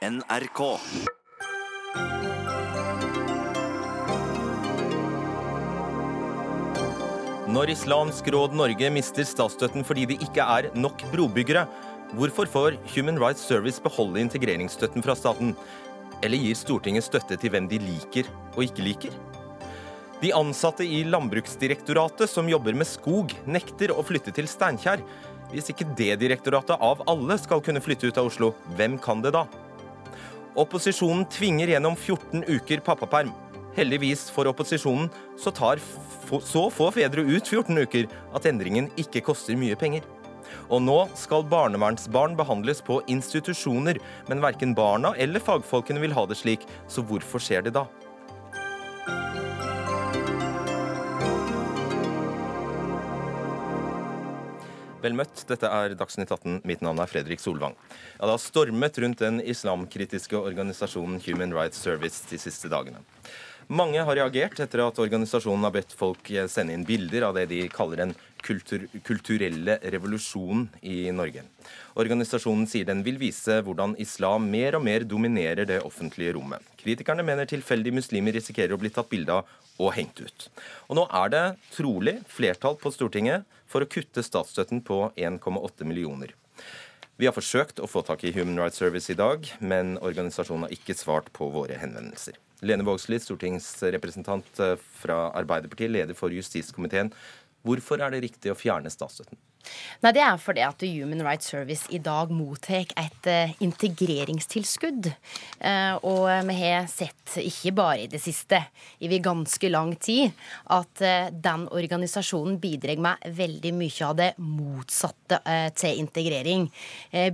NRK. Når Islamsk Råd Norge mister statsstøtten fordi det ikke er nok brobyggere, hvorfor får Human Rights Service beholde integreringsstøtten fra staten? Eller gir Stortinget støtte til hvem de liker og ikke liker? De ansatte i Landbruksdirektoratet som jobber med skog, nekter å flytte til Steinkjer. Hvis ikke det direktoratet av alle skal kunne flytte ut av Oslo, hvem kan det da? Opposisjonen tvinger gjennom 14 uker pappaperm. Heldigvis for opposisjonen så tar så få fedre ut 14 uker at endringen ikke koster mye penger. Og nå skal barnevernsbarn behandles på institusjoner, men verken barna eller fagfolkene vil ha det slik, så hvorfor skjer det da? Vel møtt, dette er Dagsnytt 18. Mitt navn er Fredrik Solvang. Ja, det har stormet rundt den islamkritiske organisasjonen Human Rights Service de siste dagene. Mange har reagert etter at organisasjonen har bedt folk sende inn bilder av det de kaller den kultur kulturelle revolusjonen i Norge. Organisasjonen sier den vil vise hvordan islam mer og mer dominerer det offentlige rommet. Kritikerne mener tilfeldige muslimer risikerer å bli tatt bilde av og hengt ut. Og nå er det trolig flertall på Stortinget for å kutte statsstøtten på 1,8 millioner. Vi har forsøkt å få tak i Human Rights Service i dag, men organisasjonen har ikke svart på våre henvendelser. Lene Vågslid, stortingsrepresentant eh, fra Arbeiderpartiet, leder for justiskomiteen. Hvorfor er det riktig å fjerne statsstøtten? Nei, Det er fordi at Human Rights Service i dag mottar et uh, integreringstilskudd. Uh, og vi har sett, ikke bare i det siste, i ganske lang tid, at uh, den organisasjonen bidrar med veldig mye av det motsatte til integrering.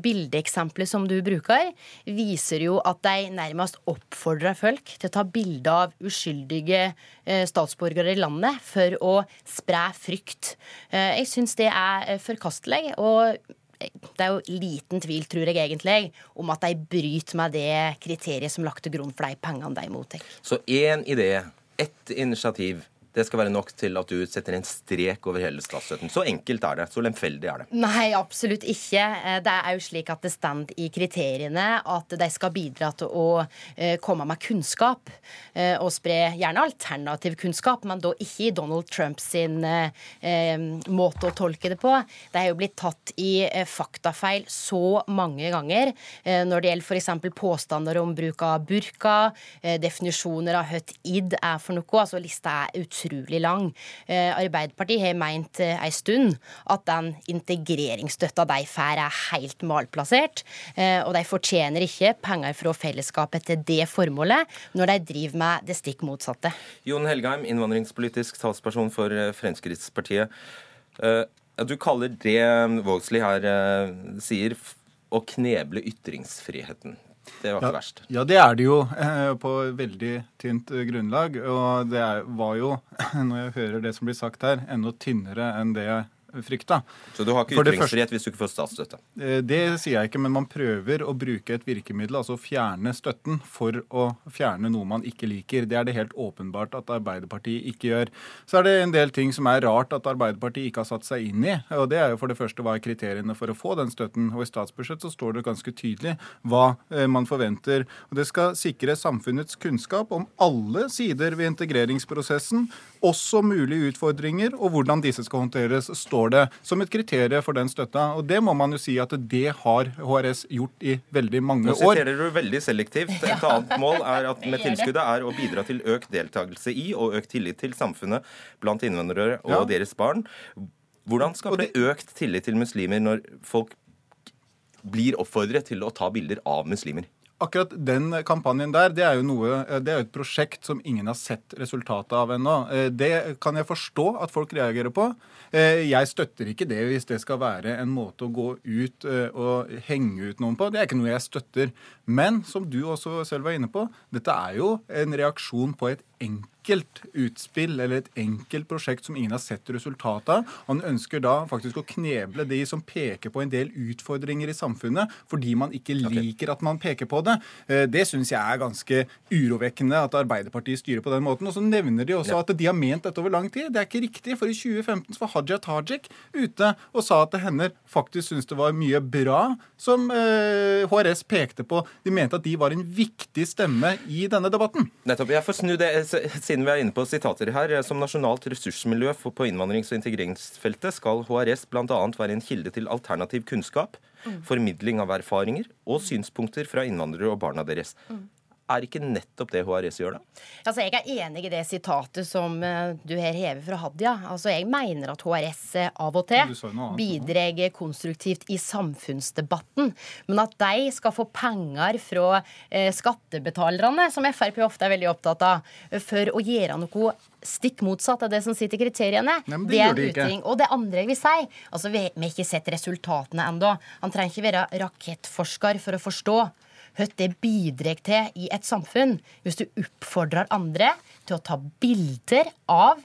Bildeeksemplet som du bruker, viser jo at de nærmest oppfordrer folk til å ta bilde av uskyldige statsborgere i landet for å spre frykt. Jeg syns det er forkastelig. og det er jo liten tvil, tror jeg egentlig, om at de bryter med det kriteriet som lagt til grunn for de pengene de mottar. Så én idé, ett initiativ, det skal være nok til at du setter en strek over hele statsstøtten. Så enkelt er det. Så lemfeldig er det. Nei, absolutt ikke. Eh, det er jo slik at det står i kriteriene at de skal bidra til å eh, komme med kunnskap. Eh, og spre gjerne alternativ kunnskap, men da ikke i Donald Trumps sin måte å tolke det på. Det har jo blitt tatt i faktafeil så mange ganger når det gjelder f.eks. påstander om bruk av burka, definisjoner av hva id er for noe. Altså lista er utrolig utrolig lang. Eh, Arbeiderpartiet har meint ei eh, stund at den integreringsstøtta de får, er helt malplassert. Eh, og de fortjener ikke penger fra fellesskapet til det formålet, når de driver med det stikk motsatte. Jon Helgheim, innvandringspolitisk talsperson for Fremskrittspartiet. Du kaller det Vågslid her sier å kneble ytringsfriheten. Det var ikke ja, verst. Ja, det er det jo eh, på veldig tynt eh, grunnlag. Og det er, var jo, når jeg hører det som blir sagt her, enda tynnere enn det jeg frykta. Så du har ikke ytringsfrihet hvis du ikke får statsstøtte? Eh, det sier jeg ikke, men man prøver å bruke et virkemiddel, altså fjerne støtten, for å fjerne noe man ikke liker. Det er det helt åpenbart at Arbeiderpartiet ikke gjør. Så er det en del ting som er rart at Arbeiderpartiet ikke har satt seg inn i. og Det er jo for det første hva er kriteriene for å få den støtten. Og i statsbudsjettet så står det ganske tydelig hva eh, man forventer. Og Det skal sikre samfunnets kunnskap om alle sider ved integreringsprosessen, også mulige utfordringer, og hvordan disse skal håndteres. står står det som et kriterium for den støtta. Og det må man jo si at det har HRS gjort i veldig mange år. Nå siterer du veldig selektivt. Et annet mål er at med tilskuddet er å bidra til økt deltakelse i og økt tillit til samfunnet blant innvandrere og ja. deres barn. Hvordan skal det økt tillit til muslimer når folk blir oppfordret til å ta bilder av muslimer? Akkurat den kampanjen der, det er jo noe, det er et prosjekt som ingen har sett resultatet av ennå. Eh, det kan jeg forstå at folk reagerer på. Eh, jeg støtter ikke det hvis det skal være en måte å gå ut eh, og henge ut noen på. Det er ikke noe jeg støtter. Men som du også selv var inne på, dette er jo en reaksjon på et enkelt utspill eller et enkelt prosjekt som ingen har sett resultatet av. Han ønsker da faktisk å kneble de som peker på en del utfordringer i samfunnet fordi man ikke liker at man peker på det. Eh, det syns jeg er ganske urovekkende at Arbeiderpartiet styrer på den måten. Og så nevner de også at de har ment dette over lang tid. Det er ikke riktig, for i 2015 var Hadia Tajik ute og sa at henne faktisk syntes det var mye bra som HRS eh, pekte på. De mente at de var en viktig stemme i denne debatten. Nettopp. Jeg får snu det, siden vi er inne på sitater her. Som nasjonalt ressursmiljø på innvandrings- og integreringsfeltet skal HRS bl.a. være en kilde til alternativ kunnskap, mm. formidling av erfaringer og synspunkter fra innvandrere og barna deres. Er ikke nettopp det HRS gjør, da? Altså, Jeg er enig i det sitatet som uh, du her hever fra Hadia. Altså, Jeg mener at HRS eh, av og til bidrar konstruktivt i samfunnsdebatten. Men at de skal få penger fra uh, skattebetalerne, som Frp ofte er veldig opptatt av, for å gjøre noe stikk motsatt av det som sitter i kriteriene. Nei, det, det, er en uting. Og det andre jeg vil si altså Vi har ikke sett resultatene ennå. Han trenger ikke være rakettforsker for å forstå hva det bidrar til i et samfunn hvis du oppfordrer andre til å ta bilder av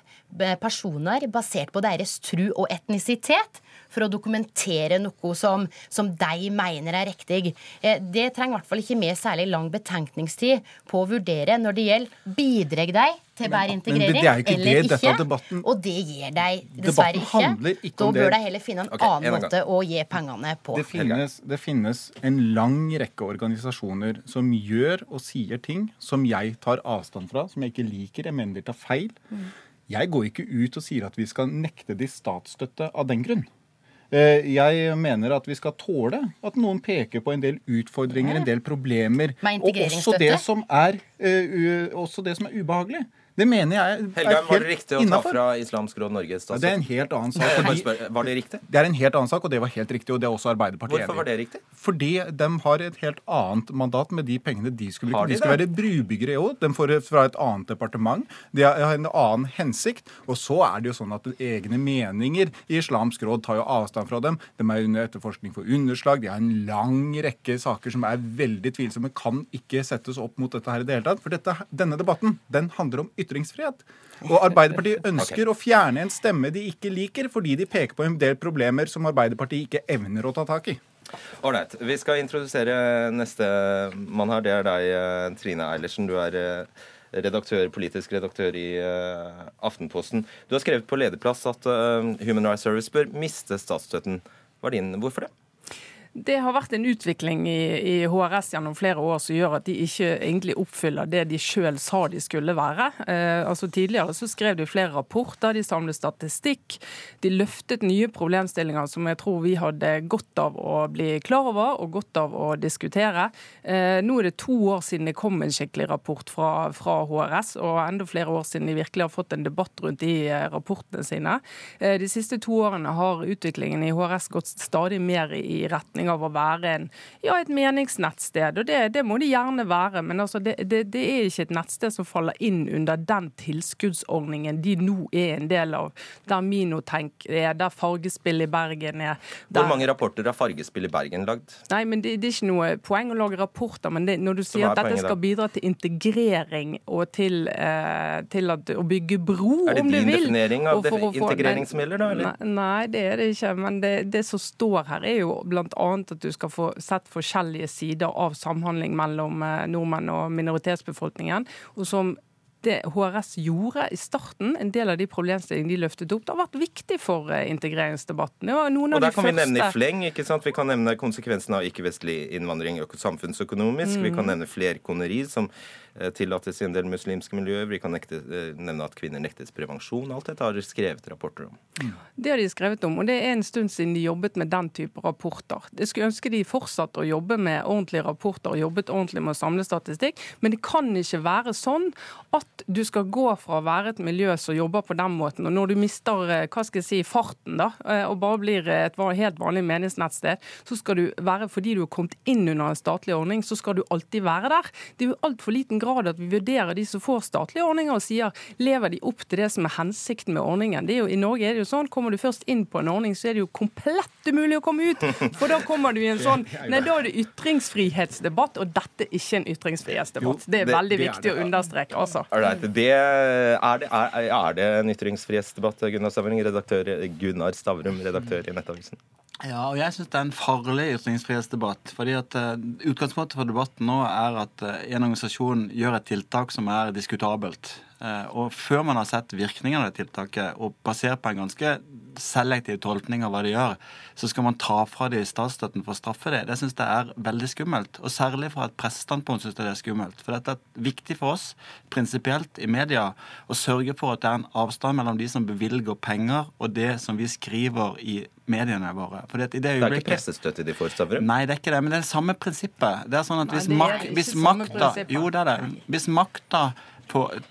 personer basert på deres tru og etnisitet for å dokumentere noe som, som de mener er riktig. Eh, det trenger i hvert fall ikke vi særlig lang betenkningstid på å vurdere når det gjelder bidrar de til hver integrering ikke eller det, ikke. Debatten, og det gir deg dessverre ikke. ikke da bør de heller finne en okay, annen en måte å gi pengene på. Det finnes, det finnes en lang rekke organisasjoner som gjør og sier ting som jeg tar avstand fra, som jeg ikke liker. Jeg mener de tar feil. Mm. Jeg går ikke ut og sier at vi skal nekte de statsstøtte av den grunn. Eh, jeg mener at vi skal tåle at noen peker på en del utfordringer, en del problemer. Og også det som er, uh, også det som er ubehagelig. Det mener jeg er Helga, var det riktig å innenfor. ta fra Islamsk Råd Norge statsråd? Det er en helt annen sak. Fordi, var det riktig? Det er en helt annen sak, og det var helt riktig. Og det er også Arbeiderpartiet Hvorfor var det riktig? Fordi de har et helt annet mandat med de pengene de skulle bruke. De, de skal være brubyggere òg. De får fra et annet departement. De har en annen hensikt. Og så er det jo sånn at egne meninger i Islamsk Råd tar jo avstand fra dem. De er under etterforskning for underslag. De har en lang rekke saker som er veldig tvilsomme. Kan ikke settes opp mot dette her i det hele tatt. For dette, denne debatten den handler om ytringsfrihet. Og Arbeiderpartiet ønsker okay. å fjerne en stemme de ikke liker, fordi de peker på en del problemer som Arbeiderpartiet ikke evner å ta tak i. Ålreit. Vi skal introdusere neste mann her. Det er deg, eh, Trine Eilertsen. Du er eh, redaktør, politisk redaktør i uh, Aftenposten. Du har skrevet på lederplass at uh, Human Rights Service bør miste statsstøtten. Hvorfor det? Det har vært en utvikling i, i, HRS gjennom flere år som gjør at de ikke egentlig oppfyller det de sjøl sa de skulle være. Eh, altså Tidligere så skrev de flere rapporter, de samlet statistikk. De løftet nye problemstillinger som jeg tror vi hadde godt av å bli klar over og godt av å diskutere. Eh, nå er det to år siden det kom en skikkelig rapport fra, fra HRS, og enda flere år siden de virkelig har fått en debatt rundt de eh, rapportene sine. Eh, de siste to årene har utviklingen i HRS gått stadig mer i retning retning av å være en, ja, et meningsnettsted. Og det, det, må det gjerne være, men altså det, det, det, er ikke et nettsted som faller inn under den tilskuddsordningen de nå er en del av. Der Minotenk er, der Fargespill i Bergen er. Der... Hvor mange rapporter har Fargespill i Bergen lagd? Nei, men det, er ikke noe poeng å lage rapporter, men når du sier at dette skal bidra til integrering og til, eh, til at, å bygge bro, om du vil Er det din definering av integrering som gjelder, da? Eller? Nei, nei, det er det ikke. Men det, det som står her, er jo blant annet at du skal få sett forskjellige sider av samhandling mellom eh, nordmenn og minoritetsbefolkningen. og som det HRS gjorde i starten, en del av de problemstillingene de løftet opp, det har vært viktig for eh, integreringsdebatten. og der kan vi nevne i fleng. ikke sant? Vi kan nevne konsekvensene av ikke-vestlig innvandring samfunnsøkonomisk. Mm. Vi kan nevne flerkoneri, som tillates i en del muslimske miljøer. Vi kan nekte, eh, nevne at kvinner nektes prevensjon. Alt dette har de skrevet rapporter om. Det har de skrevet om, og det er en stund siden de jobbet med den type rapporter. Jeg skulle ønske de fortsatte å jobbe med ordentlige rapporter og jobbet ordentlig med å samle statistikk, men det kan ikke være sånn at du skal gå fra å være et miljø som jobber på den måten, og når du mister eh, hva skal jeg si, farten da, og bare blir et helt vanlig meningsnettsted, så skal du være, fordi du har kommet inn under en statlig ordning, så skal du alltid være der. Det er jo altfor liten grad at vi vurderer de som får statlige ordninger og sier lever de opp til det som er hensikten med ordningen. Det er jo, I Norge er det jo sånn, kommer du først inn på en ordning, så er det jo komplett umulig å komme ut. For da kommer du i en sånn Nei, da er det ytringsfrihetsdebatt, og dette er ikke en ytringsfrihetsdebatt. Det er veldig viktig å understreke. altså. Right. Det, er, det, er, er det en ytringsfrihetsdebatt, Gunnar Stavrum, redaktør, Gunnar Stavrum, redaktør i Nettavisen? Ja, og jeg syns det er en farlig ytringsfrihetsdebatt. fordi at uh, Utgangspunktet for debatten nå er at uh, en organisasjon gjør et tiltak som er diskutabelt. Uh, og før man har sett virkningen av det tiltaket, og basert på en ganske selektiv tolkning av hva de gjør, så skal man ta fra de statsstøtten for å straffe det. Det syns jeg er veldig skummelt. Og særlig fra et pressestandpunkt syns jeg det er skummelt. For dette er viktig for oss prinsipielt i media å sørge for at det er en avstand mellom de som bevilger penger, og det som vi skriver i mediene våre. Det, det, det, er ikke pressestøtte de får, Stavrum? Nei, det er ikke det. Men det er det samme prinsippet. Det er sånn at hvis, Nei, mak hvis makta Jo, det er det. Hvis makta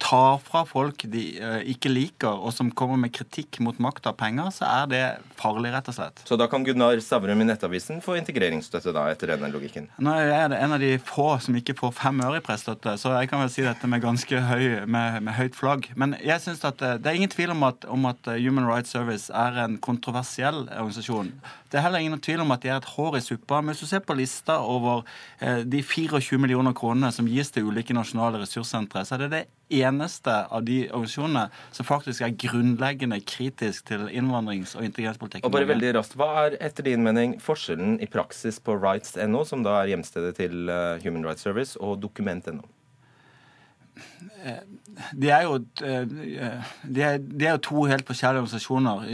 tar fra folk de uh, ikke liker, og som kommer med kritikk mot makt av penger, så er det farlig, rett og slett. Så da kan Gunnar Stavrum i Nettavisen få integreringsstøtte, da, etter denne logikken? Nå er det en av de få som ikke får fem øre i pressstøtte, så jeg kan vel si dette med ganske høy, med, med høyt flagg. Men jeg synes at det, eh, er ingen tvil om at, om at, eh, Human Rights Service er en kontroversiell organisasjon. Det er heller ingen tvil om at de er et hår i suppa. Men hvis du ser på lista over eh, de 24 millioner kronene som gis til ulike nasjonale ressurssentre, så er det det eneste av de organisasjonene som faktisk er grunnleggende kritisk til innvandrings- og integreringspolitikken. Og bare veldig raskt, Hva er etter din mening forskjellen i praksis på rights.no, som da er hjemstedet til uh, Human Rights Service, og dokument.no? De er, jo, eh, de, er, de er, jo, to helt forskjellige organisasjoner.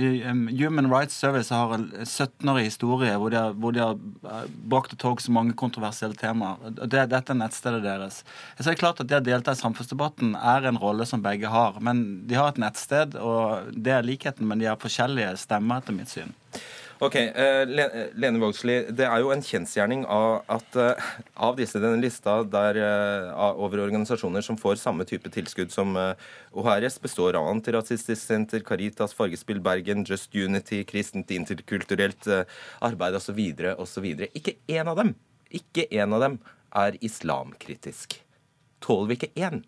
Human Rights Service har en 17-årig historie hvor de har, hvor de har eh, brakt til torgs mange kontroversielle temaer. Det, dette er nettstedet deres. Så det er klart at Det å delta i samfunnsdebatten er en rolle som begge har. Men de har et nettsted, og det er likheten, men de har forskjellige stemmer, etter mitt syn. Ok, uh, Lene Vågslid, Det er jo en kjensgjerning av at uh, av disse denne lista der, over organisasjoner som får samme type tilskudd som OHRS, består av Antirasistisk Senter, Caritas, Fargespill Bergen, Just Unity, Kristent interkulturelt arbeid osv. osv. Ikke én av dem ikke en av dem er islamkritisk. Tåler vi ikke én?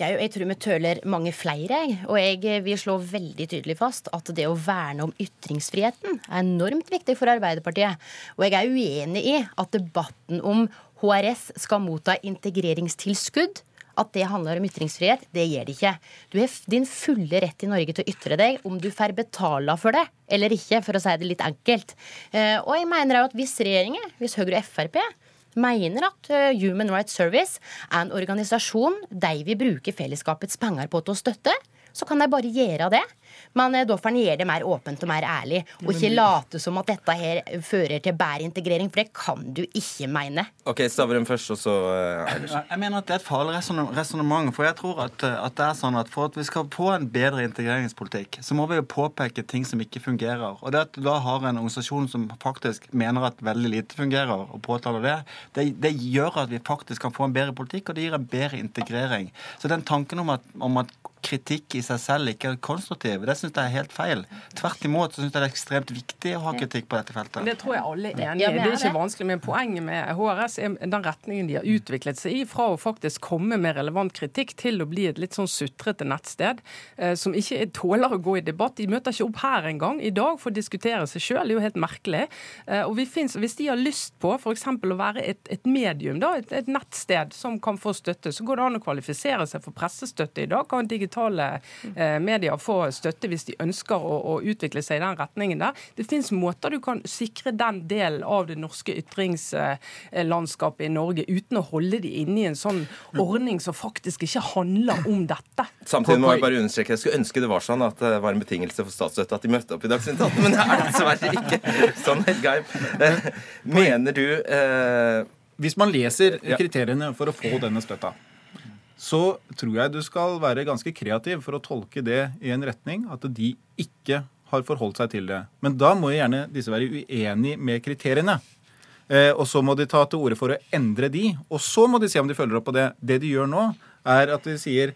Jeg, jeg tror vi tøler mange flere, og jeg vil slå veldig tydelig fast at det å verne om ytringsfriheten er enormt viktig for Arbeiderpartiet. Og jeg er uenig i at debatten om HRS skal motta integreringstilskudd at det handler om ytringsfrihet, det gjør det ikke. Du har din fulle rett i Norge til å ytre deg om du får betala for det eller ikke, for å si det litt enkelt. Eh, og jeg mener òg at hvis regjeringen, hvis Høyre og Frp mener at eh, Human Rights Service er en organisasjon de vil bruke fellesskapets penger på til å støtte, så kan de bare gjøre det. Men eh, da får en gjøre det mer åpent og mer ærlig, og ikke late som at dette her fører til bedre integrering, for det kan du ikke mene. Ok, Stavrum først, og så uh, Jeg mener at det er et farlig resonnement. For jeg tror at, eh, at, det er sånn at for at vi skal få en bedre integreringspolitikk, så må vi jo påpeke ting som ikke fungerer. Og det at du da har en organisasjon som faktisk mener at veldig lite fungerer, og påtaler det, det, det gjør at vi faktisk kan få en bedre politikk, og det gir en bedre integrering. Så den tanken om at, om at kritikk i seg selv ikke er konstruktiv. Det syns jeg er helt feil. Tvert imot så syns jeg det er ekstremt viktig å ha kritikk på dette feltet. Det tror jeg alle er enig i. Det er ikke vanskelig. Men poenget med HRS er den retningen de har utviklet seg i, fra å faktisk komme med relevant kritikk til å bli et litt sånn sutrete nettsted eh, som ikke tåler å gå i debatt. De møter ikke opp her engang i dag for å diskutere seg sjøl. Det er jo helt merkelig. Eh, og finnes, Hvis de har lyst på f.eks. å være et, et medium, da, et, et, nettsted som kan få støtte, så går det an å kvalifisere seg for pressestøtte i dag. kan digitale eh, medier få støtte hvis de ønsker å, å, utvikle seg i den retningen der. Det finnes måter du kan sikre den delen av det norske ytringslandskapet i Norge uten å holde de inne i en sånn ordning som faktisk ikke handler om dette. Samtidig må jeg bare understreke, jeg skulle ønske det var sånn at det var en betingelse for statsstøtte at de møtte opp i Dagsnytt 18, men det er dessverre ikke. Sånn, Helgeim. Eh, mener du eh... Hvis man leser kriteriene for å få denne støtta, så tror jeg du skal være ganske kreativ for å tolke det i en retning at de ikke har forholdt seg til det. Men da må gjerne disse være uenig med kriteriene. Eh, og så må de ta til orde for å endre de. Og så må de se om de følger opp på det. Det de gjør nå, er at de sier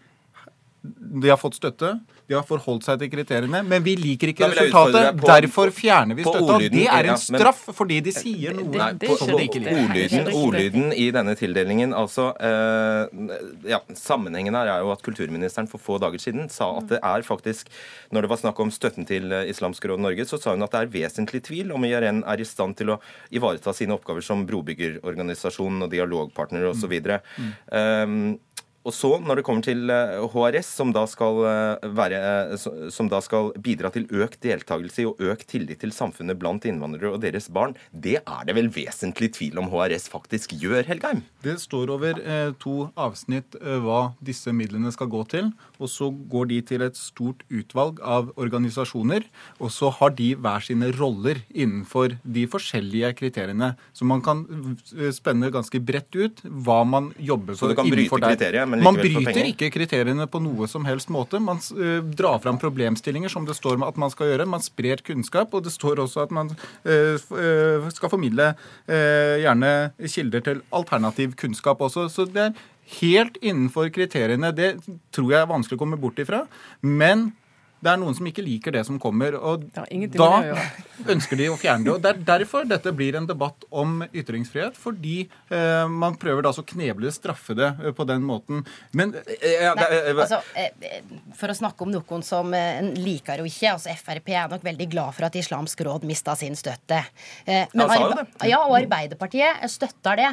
de har fått støtte. De har forholdt seg til kriteriene, men vi liker ikke resultatet. På, derfor fjerner vi støtta. Det er en straff ja, fordi de sier noe nei, på, på, ordlyden, ordlyden, i denne tildelingen, altså eh, ja, Sammenhengen her er jo at kulturministeren for få dager siden sa at det er faktisk Når det var snakk om støtten til eh, Islamsk Råd Norge, så sa hun at det er vesentlig tvil om IRN er i stand til å ivareta sine oppgaver som brobyggerorganisasjon og dialogpartner osv. Mm. Um, Og så, når det kommer til HRS, som da, skal være, som da skal bidra til økt deltakelse og økt tillit til samfunnet blant innvandrere og deres barn, det er det vel vesentlig tvil om HRS faktisk gjør, Helgheim? Det står over eh, to avsnitt eh, hva disse midlene skal gå til. Og så går de til et stort utvalg av organisasjoner. Og så har de hver sine roller innenfor de forskjellige kriteriene. Så man kan eh, spenne ganske bredt ut hva man jobber for. Så du kan bryte kriteriet, men likevel Man bryter ikke kriteriene på noe som helst måte. Man uh, drar fram problemstillinger som det står med at man skal gjøre. Man sprer kunnskap, og det står også at man uh, skal formidle gjerne kilder til alternativ kunnskap også. Så det er helt innenfor kriteriene. Det tror jeg er vanskelig å komme bort ifra. Men det er noen som ikke liker det som kommer, og da ønsker de å fjerne det. og Det er derfor dette blir en debatt om ytringsfrihet, fordi eh, man prøver da så kneble straffe det eh, på den måten. Men eh, ja, det, Nei, altså, eh, For å snakke om noen som en liker og ikke, altså Frp er nok veldig glad for at Islamsk råd mista sin støtte. Men, ja, og Arbeiderpartiet støtter det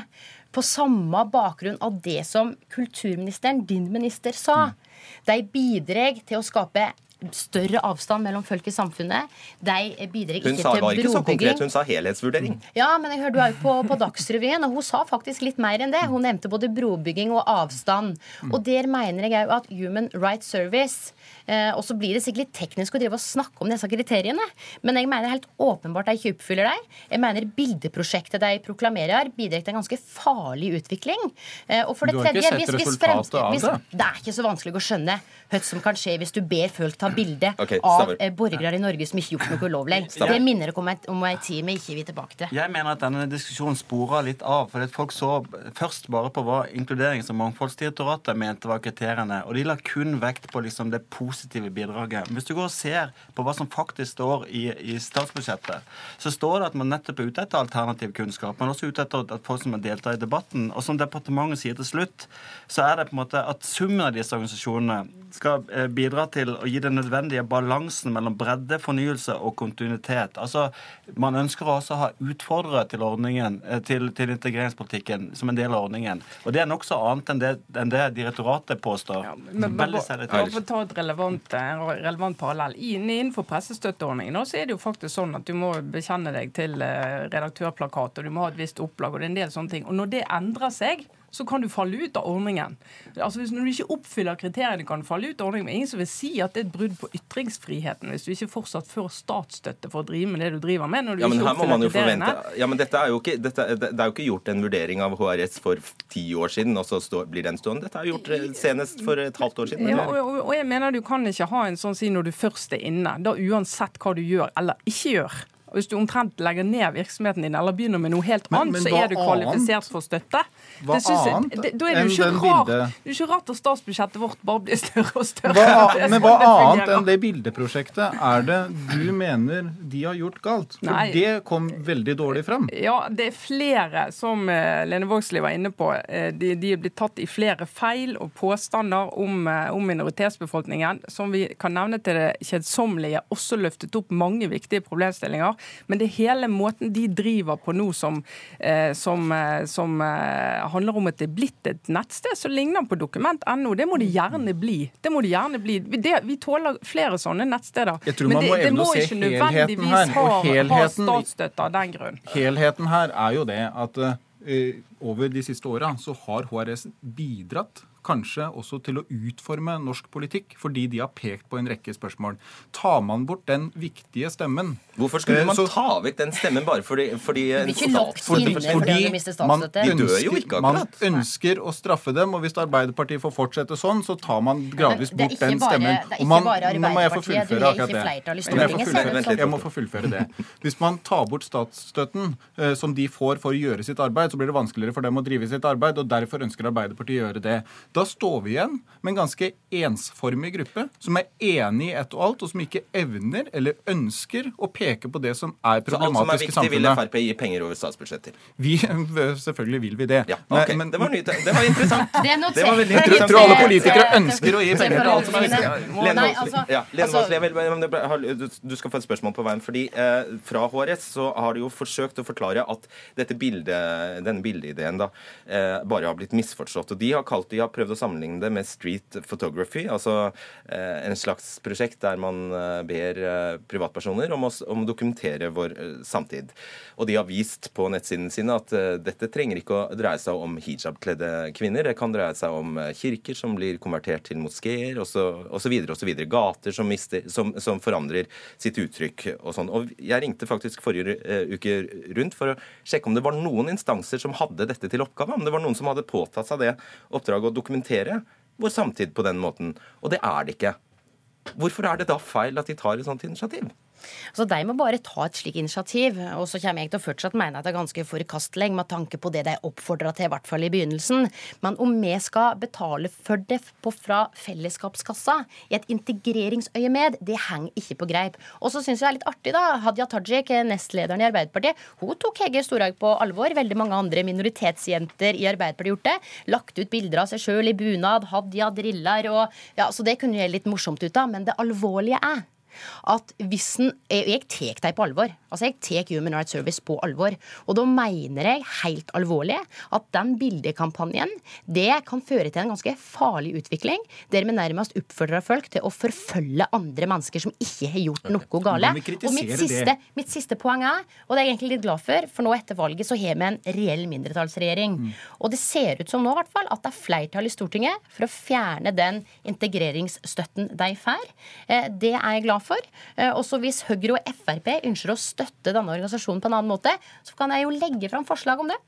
på samme bakgrunn av det som kulturministeren, din minister, sa. De bidrar til å skape større avstand mellom folk i samfunnet. De bidrar ikke til brobygging. Hun sa ikke så konkret, hun sa helhetsvurdering. Ja, men jeg hørte henne på, på Dagsrevyen, og hun sa faktisk litt mer enn det. Hun nevnte både brobygging og avstand. Og der mener jeg òg at Human Rights Service eh, Og så blir det sikkert litt teknisk å drive og snakke om disse kriteriene, men jeg mener helt åpenbart de ikke oppfyller dem. Jeg mener bildeprosjektet de proklamerer, bidrar til en ganske farlig utvikling. Eh, og for det tredje, du har ikke sett resultatet av det? Det er ikke så vanskelig å skjønne hva som kan skje hvis du ber folk ta bilde okay, av eh, borgere i Norge som ikke gjort noe ulovlig. Det minner dere om, et, om ei tid vi ikke vil tilbake til. Jeg mener at denne diskusjonen sporer litt av. for Folk så først bare på hva Inkluderings- og mangfoldsdirektoratet mente var kriteriene, og de la kun vekt på liksom det positive bidraget. Hvis du går og ser på hva som faktisk står i, i statsbudsjettet, så står det at man nettopp er ute etter alternativ kunnskap, men også ute etter at folk som har deltatt i debatten. Og som departementet sier til slutt, så er det på en måte at summen av disse organisasjonene skal eh, bidra til å gi den nødvendige balansen mellom bredde, fornyelse og kontinuitet. Altså, Man ønsker også å ha utfordrere til ordningen, eh, til, til, integreringspolitikken som en del av ordningen. Og det er nokså annet enn det, enn det direktoratet påstår. Ja, men, men, for å ta et relevant, relevant parallell. Innenfor pressestøtteordningen så er det jo faktisk sånn at du må bekjenne deg til eh, redaktørplakat, og du må ha et visst opplag, og det er en del sånne ting. Og når det endrer seg, så kan du falle ut av ordningen. Altså hvis Når du ikke oppfyller kriteriene, kan du falle ut av ordningen. Men ingen som vil si at det er et brudd på ytringsfriheten hvis du ikke fortsatt får statsstøtte for å drive med det du driver med. når du ja, men ikke her må man jo forvente, ja, men dette er jo ikke, dette, det er jo ikke gjort en vurdering av HRS for ti år siden, og så stå, blir den stående. Dette er gjort eh, senest for et halvt år siden. Ja, og, og, og jeg mener du kan ikke ha en sånn si når du først er inne, da uansett hva du gjør eller ikke gjør. Hvis du omtrent legger ned virksomheten din eller begynner med noe helt annet, men, men så er du kvalifisert annet? for støtte. Hva annet det, da er det jo ikke rart, det er ikke rart at statsbudsjettet vårt bare blir større og større. Hva, men hva annet enn det bildeprosjektet er det du mener de har gjort galt? For Nei. det kom veldig dårlig fram. Ja, det er flere, som eh, Lene Vågslid var inne på. Eh, de, de, er blitt tatt i flere feil og påstander om, eh, om minoritetsbefolkningen, som vi kan nevne til det kjedsommelige, også løftet opp mange viktige problemstillinger. Men det er hele måten de driver på nå som, eh, som, eh, som eh, handler om at det er blitt et nettsted som ligner på dokument.no. Det må det gjerne bli. Det må det gjerne bli. Det, vi tåler flere sånne nettsteder. Men det, det må ikke nødvendigvis ha, ha statsstøtte av den grunn. Helheten her er jo det at uh, over de siste åra så har HRS bidratt kanskje også til å utforme norsk politikk, fordi de har pekt på en rekke spørsmål. Tar man bort den viktige stemmen Hvorfor skulle eh, man så, ta vekk den stemmen bare fordi, fordi ikke fordi, fordi man, ønsker, man ønsker å straffe dem, og hvis Arbeiderpartiet får fortsette sånn, så tar man gradvis bort den stemmen. Det er ikke bare Arbeiderpartiet, du har ikke flertall i fullføre, Jeg må få fullføre det. Hvis man tar bort statsstøtten eh, som de får for å gjøre sitt arbeid, så blir det vanskeligere for dem å drive sitt arbeid, og derfor ønsker Arbeiderpartiet å gjøre det. Da står vi igjen med en ganske ensformig gruppe som er enig i ett og alt, og som ikke evner eller ønsker å peke på det som er problematisk i samfunnet. Så alt som er viktig, vil Frp gi penger over statsbudsjettet Vi, selvfølgelig vil vi det. Ja, okay. Men, det, var nytt, det var interessant. Det, det var veldig interessant. Jeg tror alle politikere ønsker å gi penger til alt som er viktig. Lene Vågslid, altså- du skal få et spørsmål på veien. fordi eh, Fra HRS så har de jo forsøkt å forklare at dette bildet, denne bildeideen da, eh, bare har blitt misforstått. og De har kalt de har prøvd prøvd å sammenligne det med street photography, altså eh, en slags prosjekt der man eh, ber eh, privatpersoner om å, om å dokumentere vår samtid. Og de har vist på nettsidene sine at dette trenger ikke å dreie seg om hijabkledde kvinner. Det kan dreie seg om kirker som blir konvertert til moskeer osv. osv. Gater som, mister, som, som, forandrer sitt uttrykk og sånn. Og jeg ringte faktisk forrige uke rundt for å sjekke om det var noen instanser som hadde dette til oppgave. Om det var noen som hadde påtatt seg det oppdraget å dokumentere vår samtid på den måten. Og det er det ikke. Hvorfor er det da feil at de tar et sånt initiativ? Så De må bare ta et slikt initiativ. Og så kommer jeg til å fortsatt mene at det er ganske forkastelig med tanke på det de oppfordra til, i hvert fall i begynnelsen. Men om vi skal betale for det fra fellesskapskassa i et integreringsøyemed, det henger ikke på greip. Og så syns jeg det er litt artig, da. Hadia Tajik, nestlederen i Arbeiderpartiet, hun tok Hege Storhaug på alvor. Veldig mange andre minoritetsjenter i Arbeiderpartiet gjort det. Lagt ut bilder av seg sjøl i bunad, Hadia driller og ja, Så det kunne gjøre litt morsomt ut av. Men det alvorlige er at hvis en Jeg tar dem på alvor. Altså Jeg tar Human Rights Service på alvor. Og da mener jeg helt alvorlig at den bildekampanjen det kan føre til en ganske farlig utvikling, der vi nærmest oppfordrer folk til å forfølge andre mennesker som ikke har gjort noe gale. Og mitt siste, mitt siste, poeng er, og det er jeg egentlig litt glad for, for nå etter valget så har vi en reell mindretallsregjering. Mm. Og det ser ut som nå hvert fall, at det er flertall i Stortinget for å fjerne den integreringsstøtten de får. Eh, det er jeg glad for. Eh, også hvis Høyre og Frp ønsker å støtte denne organisasjonen på en annen måte, så kan jeg jo legge fram forslag om det.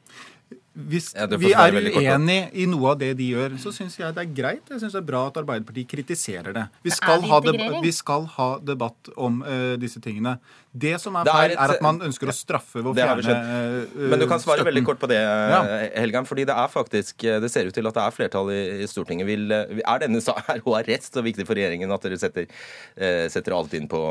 Hvis ja, vi er uenig i noe av det de gjør, så syns jeg det er greit. Jeg syns det er bra at Arbeiderpartiet kritiserer det. Vi skal, ha, vi skal ha, debatt om uh, disse tingene. Det som er feil, er, er, at man ønsker å straffe ved å fjerne uh, Men du kan svare støtten. veldig kort på det, ja. Helgan. fordi det er faktisk Det ser ut til at det er flertall i, i Stortinget. Vil, er denne er HRS så viktig for regjeringen at dere setter, uh, setter alt inn på,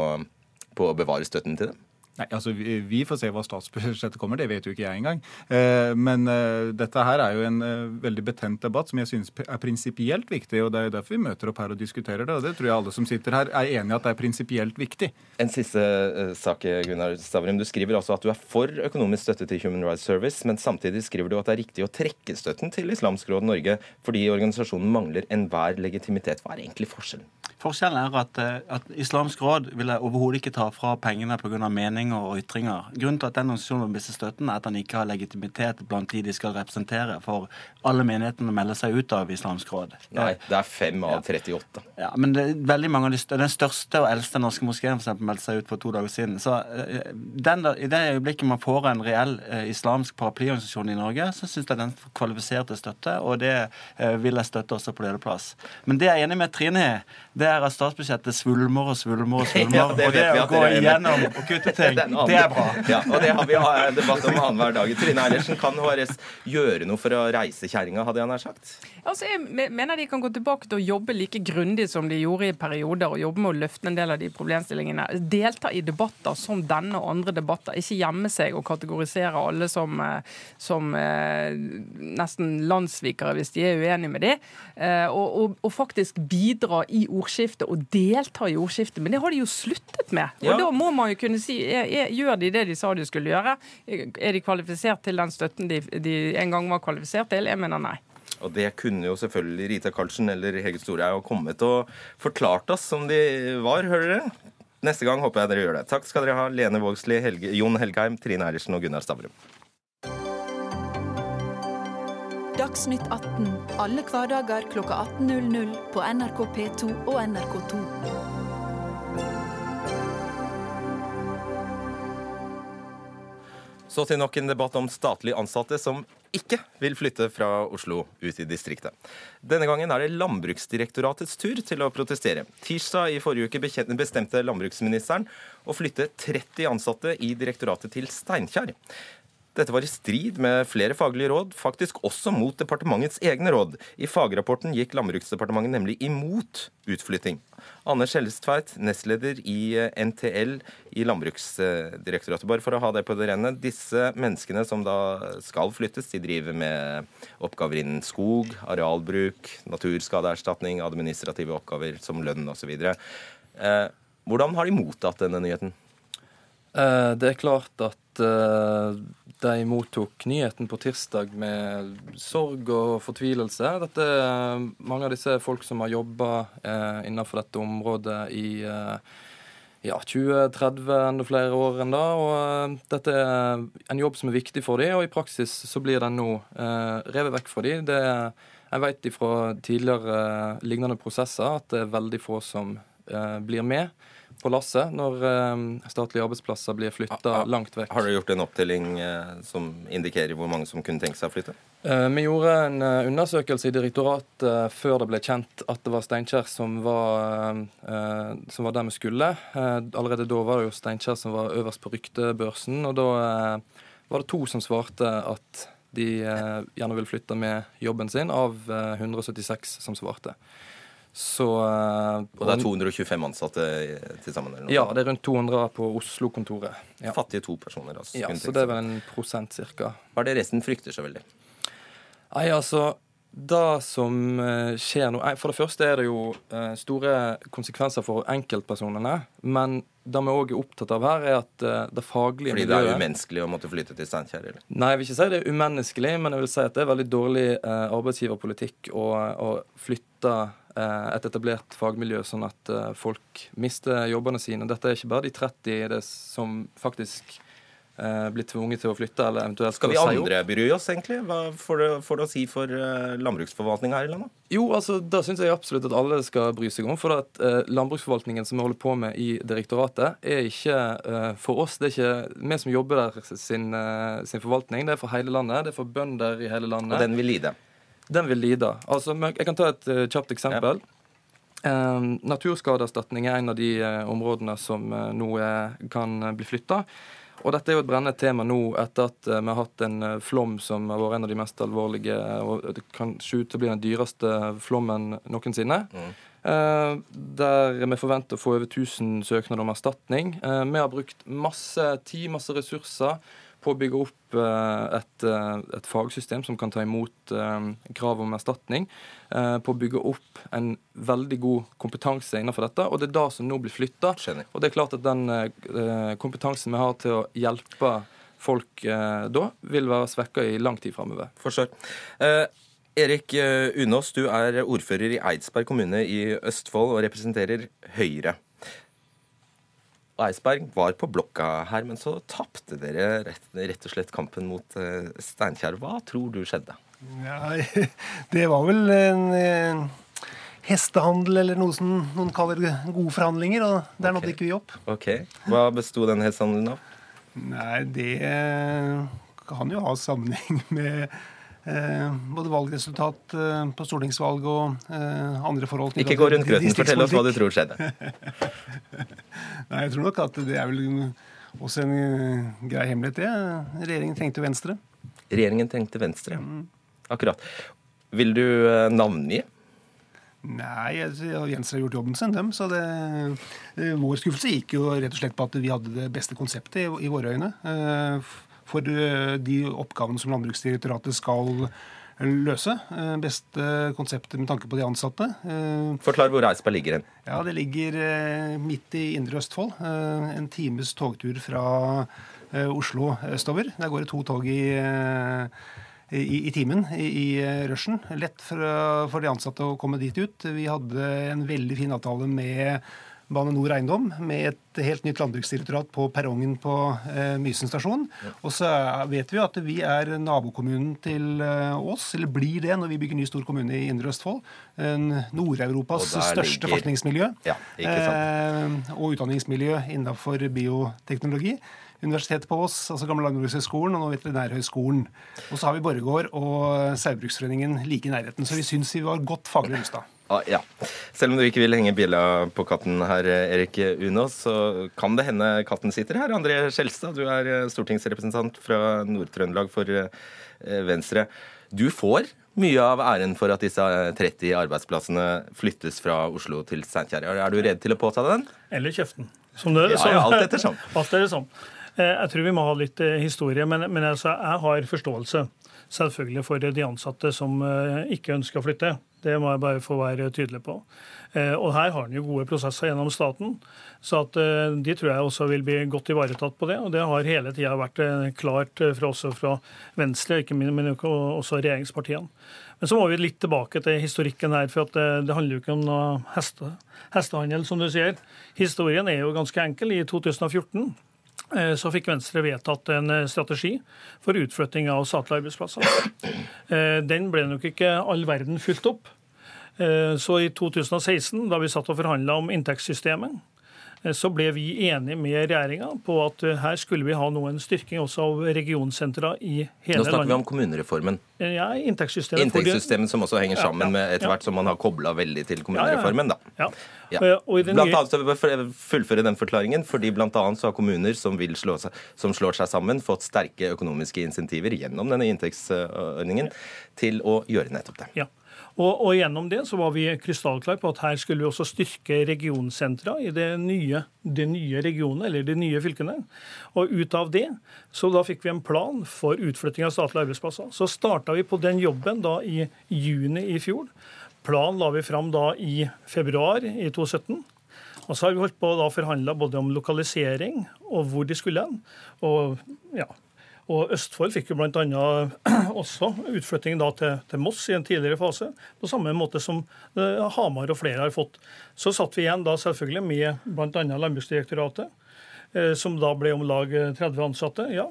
på å bevare støtten til dem? Nei, altså vi, vi, får se hva statsbudsjettet kommer, det vet jo ikke jeg engang. Eh, men eh, dette her er jo en eh, veldig betent debatt som jeg synes er prinsipielt viktig. og Det er jo derfor vi møter opp her og diskuterer det. Og det tror jeg alle som sitter her er enig i at det er prinsipielt viktig. En siste uh, sak, Gunnar Stavrim. Du skriver altså at du er for økonomisk støtte til Human Rights Service, men samtidig skriver du at det er riktig å trekke støtten til Islamsk Råd Norge fordi organisasjonen mangler enhver legitimitet. Hva er egentlig forskjellen? Forskjellen er at, eh, at Islamsk råd vil overhodet ikke ta fra pengene pga. meninger og ytringer. Grunnen til at den organisasjonen vil miste støtten, er at den ikke har legitimitet blant de de skal representere. For alle menighetene melder seg ut av Islamsk råd. Nei, det er fem av 38. Ja, men det er veldig mange av de, Den største og eldste norske moskeen meldte seg ut for to dager siden. Så eh, den, I det øyeblikket man får en reell eh, islamsk paraplyorganisasjon i Norge, så syns jeg den kvalifiserte støtte, og det eh, vil jeg støtte også på lederplass. Men det jeg er enig med Trine i, det er at statsbudsjettet svulmer og svulmer og svulmer. Ja, det og det å gå igjennom og kutte ting, det er bra. Ja, og det har vi debatt om annenhver dag. Trine Eilertsen, kan HRS gjøre noe for å reise kjerringa, hadde jeg nær sagt? Altså, jeg mener de kan gå tilbake til å jobbe like grundig som de gjorde i perioder, og jobbe med å løfte en del av de problemstillingene. Delta i debatter som denne og andre debatter. Ikke gjemme seg og kategorisere alle som, eh, som eh, nesten landssvikere hvis de er uenige med de. Eh, og, og, og, faktisk bidra i ordskiftet og delta i ordskiftet. Men det har de jo sluttet med. Og ja. da må man jo kunne si er, er, gjør de det de sa de skulle gjøre? Er de kvalifisert til den støtten de, de en gang var kvalifisert til? Jeg mener nei. Og det kunne jo selvfølgelig Rita Karlsen eller Hege Storhaug kommet og forklart oss som de var, hører dere? Neste gang håper jeg dere gjør det. Takk skal dere ha, Lene Vågslid, Helge, Jon Helgheim, Trine Eilertsen og Gunnar Stavrum. Dagsnytt 18 alle hverdager kl 18.00 på NRK P2 og NRK2. Så til nok en debatt om statlig ansatte som ikke vil flytte fra Oslo ut i distriktet. Denne gangen er det Landbruksdirektoratets tur til å protestere. Tirsdag i forrige uke bestemte landbruksministeren å flytte 30 ansatte i direktoratet til Steinkjer. Dette var i strid med flere faglige råd, faktisk også mot departementets egne råd. I fagrapporten gikk Landbruksdepartementet nemlig imot utflytting. Anders Hellestveit, nestleder i eh, NTL i Landbruksdirektoratet. Bare for å ha det på det rene. Disse menneskene som da skal flyttes, de driver med oppgaver innen skog, arealbruk, naturskadeerstatning, administrative oppgaver som lønn osv. Eh, hvordan har de mottatt denne nyheten? Eh, det er klart at at uh, de mottok nyheten på tirsdag med sorg og fortvilelse. Dette er mange av disse folk som har jobba uh, innenfor dette området i ja, 20-30 enda flere år enn da. Og dette er en jobb som er viktig for dem, og i praksis så blir den nå revet vekk fra dem. Det, jeg vet fra tidligere lignende prosesser at det er veldig få som blir med på lasset når eh, statlige arbeidsplasser blir flytta langt vekk. Har dere gjort en opptelling eh, som indikerer hvor mange som kunne tenke seg å flytte? Eh, vi gjorde en undersøkelse i direktoratet før det ble kjent at det var Steinkjer som var, som var der vi skulle. Allerede da var det jo Steinkjer som var øverst på ryktebørsen, og da var det to som svarte at de gjerne ville flytte med jobben sin, av 176 som svarte. Så, uh, og det er 225 ansatte til sammen? Ja, det er rundt 200 på Oslo-kontoret. Ja. Fattige to personer. altså. Ja, så det er vel en prosent cirka. Hva er det resten frykter så veldig? Nei, altså, det som eh, skjer nå For det første er det jo uh, store konsekvenser for enkeltpersonene. Men det vi òg er opptatt av her, er at det faglige Fordi miljøet Fordi det er umenneskelig å måtte flytte til Steinkjer? Nei, jeg vil ikke si det er umenneskelig, men jeg vil si at det er veldig dårlig arbeidsgiverpolitikk å, å flytte Eh, et etablert fagmiljø, sånn at eh, folk mister jobbene sine. Dette er ikke bare de 30 det som faktisk eh, blir tvunget til å flytte. eller eventuelt Skal vi andre bry oss, egentlig? Hva får det, får det å si for landbruksforvaltninga her i landet? Jo, altså, da syns jeg absolutt at alle skal bry seg om. For at eh, landbruksforvaltningen som vi holder på med i direktoratet, er ikke eh, for oss. Det er ikke vi som jobber der sin, eh, sin, forvaltning. Det er for hele landet. Det er for bønder i hele landet. Og den vil lide? Den vil lide. Altså, jeg kan ta et uh, kjapt eksempel. Ja. Um, naturskadeerstatning er en av de uh, områdene som uh, nå kan bli flytta. Og dette er jo et brennende tema nå etter at vi har hatt en flom som har vært en av de mest alvorlige, og det kan se ut til å bli den dyreste flommen noensinne. Mm. Der vi forventer å få over 1000 søknader om erstatning. Vi har brukt masse tid, masse ressurser på å bygge opp eh, et, eh, et, fagsystem som kan ta imot eh, krav om erstatning. På å bygge opp en veldig god kompetanse innenfor dette. Og det er det som nå blir flytta. Og det er klart at den kompetansen vi har til å hjelpe folk da, vil være svekka i lang tid framover. Erik Unås, du er ordfører i Eidsberg kommune i Østfold og representerer Høyre. Og Eidsberg var på blokka her, men så tapte dere rett, rett, og slett kampen mot uh, Steinkjer. Hva tror du skjedde? Nei, det var vel en, en hestehandel, eller noe som noen kaller gode forhandlinger, og der okay. nådde ikke vi opp. Ok, Hva besto den hestehandelen av? Nei, det kan jo ha sammenheng med både valgresultat eh, på stortingsvalg og eh, andre forhold. Ikke gå rundt grøten. Fortell oss hva du tror skjedde. Nei, Jeg tror nok at det er vel også en grei hemmelighet, det. Regjeringen trengte Venstre. Regjeringen trengte Venstre, ja. Akkurat. Vil du navngi? Nei, Venstre har gjort jobben sin, dem. Så det, vår skuffelse gikk jo rett og slett på at vi hadde det beste konseptet i, i våre øyne for eh, de oppgavene som Landbruksdirektoratet skal løse. Eh, beste konseptet med tanke på de ansatte. Eh, Forklar hvor Eidsberg ligger hen. Ja, Det ligger midt i indre Østfold. En times togtur fra Oslo østover. Der går det to tog i, i, i timen i, i rushen. Lett for, for de ansatte å komme dit ut. Vi hadde en veldig fin avtale med Bane Nor Eiendom med et helt nytt landbruksdirektorat på perrongen på eh, Mysen stasjon. Og så vet vi at vi er nabokommunen til eh, Ås, eller blir det når vi bygger ny stor kommune i Indre Østfold. Nord-Europas største ligger... forskningsmiljø ja, eh, og utdanningsmiljø innenfor bioteknologi. Universitetet på Ås, altså Gamle Landbrukshøgskolen og nå Veterinærhøgskolen. Og så har vi Borregaard og Saugbruksforeningen like i nærheten. Så vi syns vi var godt faglig rusta. Ah, ja. Selv om du ikke vil henge bjella på katten her, Erik Unås, så kan det hende katten sitter her. André Skjelstad, du er eh, stortingsrepresentant fra Nord-Trøndelag for eh, Venstre. Du får mye av æren for at disse 30 arbeidsplassene flyttes fra Oslo til Steinkjer. Er du redd til å påta den? Eller kjeften. Som det, ja, ja, alt ettersom. alt ettersom. Eh, jeg tror vi må ha litt historie, men, men altså, jeg har forståelse selvfølgelig for de ansatte som ikke ønsker å flytte. Det må jeg bare få være tydelig på. Eh, og her har han jo gode prosesser gjennom staten, så at eh, de tror jeg også vil bli godt ivaretatt på det. Og det har hele tida vært eh, klart fra også fra Venstre, ikke minst, men også regjeringspartiene. Men så må vi litt tilbake til historikken her, for det, det, handler jo ikke om noe heste, hestehandel, som du sier. Historien er jo ganske enkel. I 2014 så fikk Venstre vedtatt en strategi for utflytting av statlige arbeidsplasser. Den ble nok ikke all verden fulgt opp. Eh, så i 2016, da vi satt og forhandla om inntektssystemet, eh, så ble vi enige med regjeringa på at eh, her skulle vi ha noen styrking også av regionsentra i hele landet. Nå snakker landet. vi om kommunereformen. Ja, inntektssystemet. Inntektssystemet som også henger sammen ja, ja, med etter hvert som man har kobla veldig til kommunereformen, da. Ja. Blant annet så fullføre den forklaringen, fordi annet så har kommuner som, vil slå seg, som slår seg sammen, fått sterke økonomiske insentiver gjennom denne inntektsordningen til å gjøre nettopp det. Ja. Og, og, gjennom det så var vi krystallklare på at her skulle vi også styrke regionsentra i de nye, de nye regionene, eller de nye fylkene. Og ut av det, så da fikk vi en plan for utflytting av statlige arbeidsplasser. Så starta vi på den jobben da i juni i fjor. Planen la vi fram da i februar i 2017. Og så har vi holdt på å forhandle både om lokalisering og hvor de skulle hen. Og ja, og Østfold fikk jo bl.a. også utflytting til, til, Moss i en tidligere fase, på samme måte som eh, Hamar og flere har fått. Så satt vi igjen da selvfølgelig med bl.a. Landbruksdirektoratet, eh, som da ble om lag 30 ansatte. ja.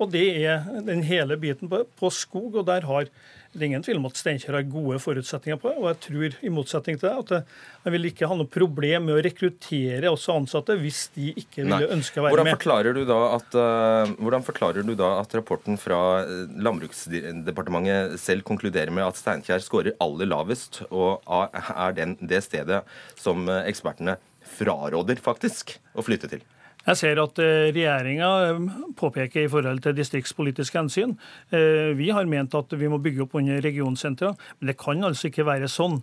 Og det er den hele biten på, på skog, og der har det er ingen tvil om at Steinkjer har gode forutsetninger på det. Og jeg tror, i motsetning til det, at jeg vil ikke ha noe problem med å rekruttere også ansatte hvis de ikke ville Nei. ønske å være hvordan forklarer med. At, uh, hvordan forklarer du da at rapporten fra eh, Landbruksdepartementet selv konkluderer med at Steinkjer skårer aller lavest, og er den, det stedet som eh, ekspertene fraråder faktisk å flytte til? Jeg ser at eh, regjeringa eh, påpeker i forhold til distriktspolitiske hensyn. Eh, vi har ment at vi må bygge opp under regionsentra, men det kan altså ikke være sånn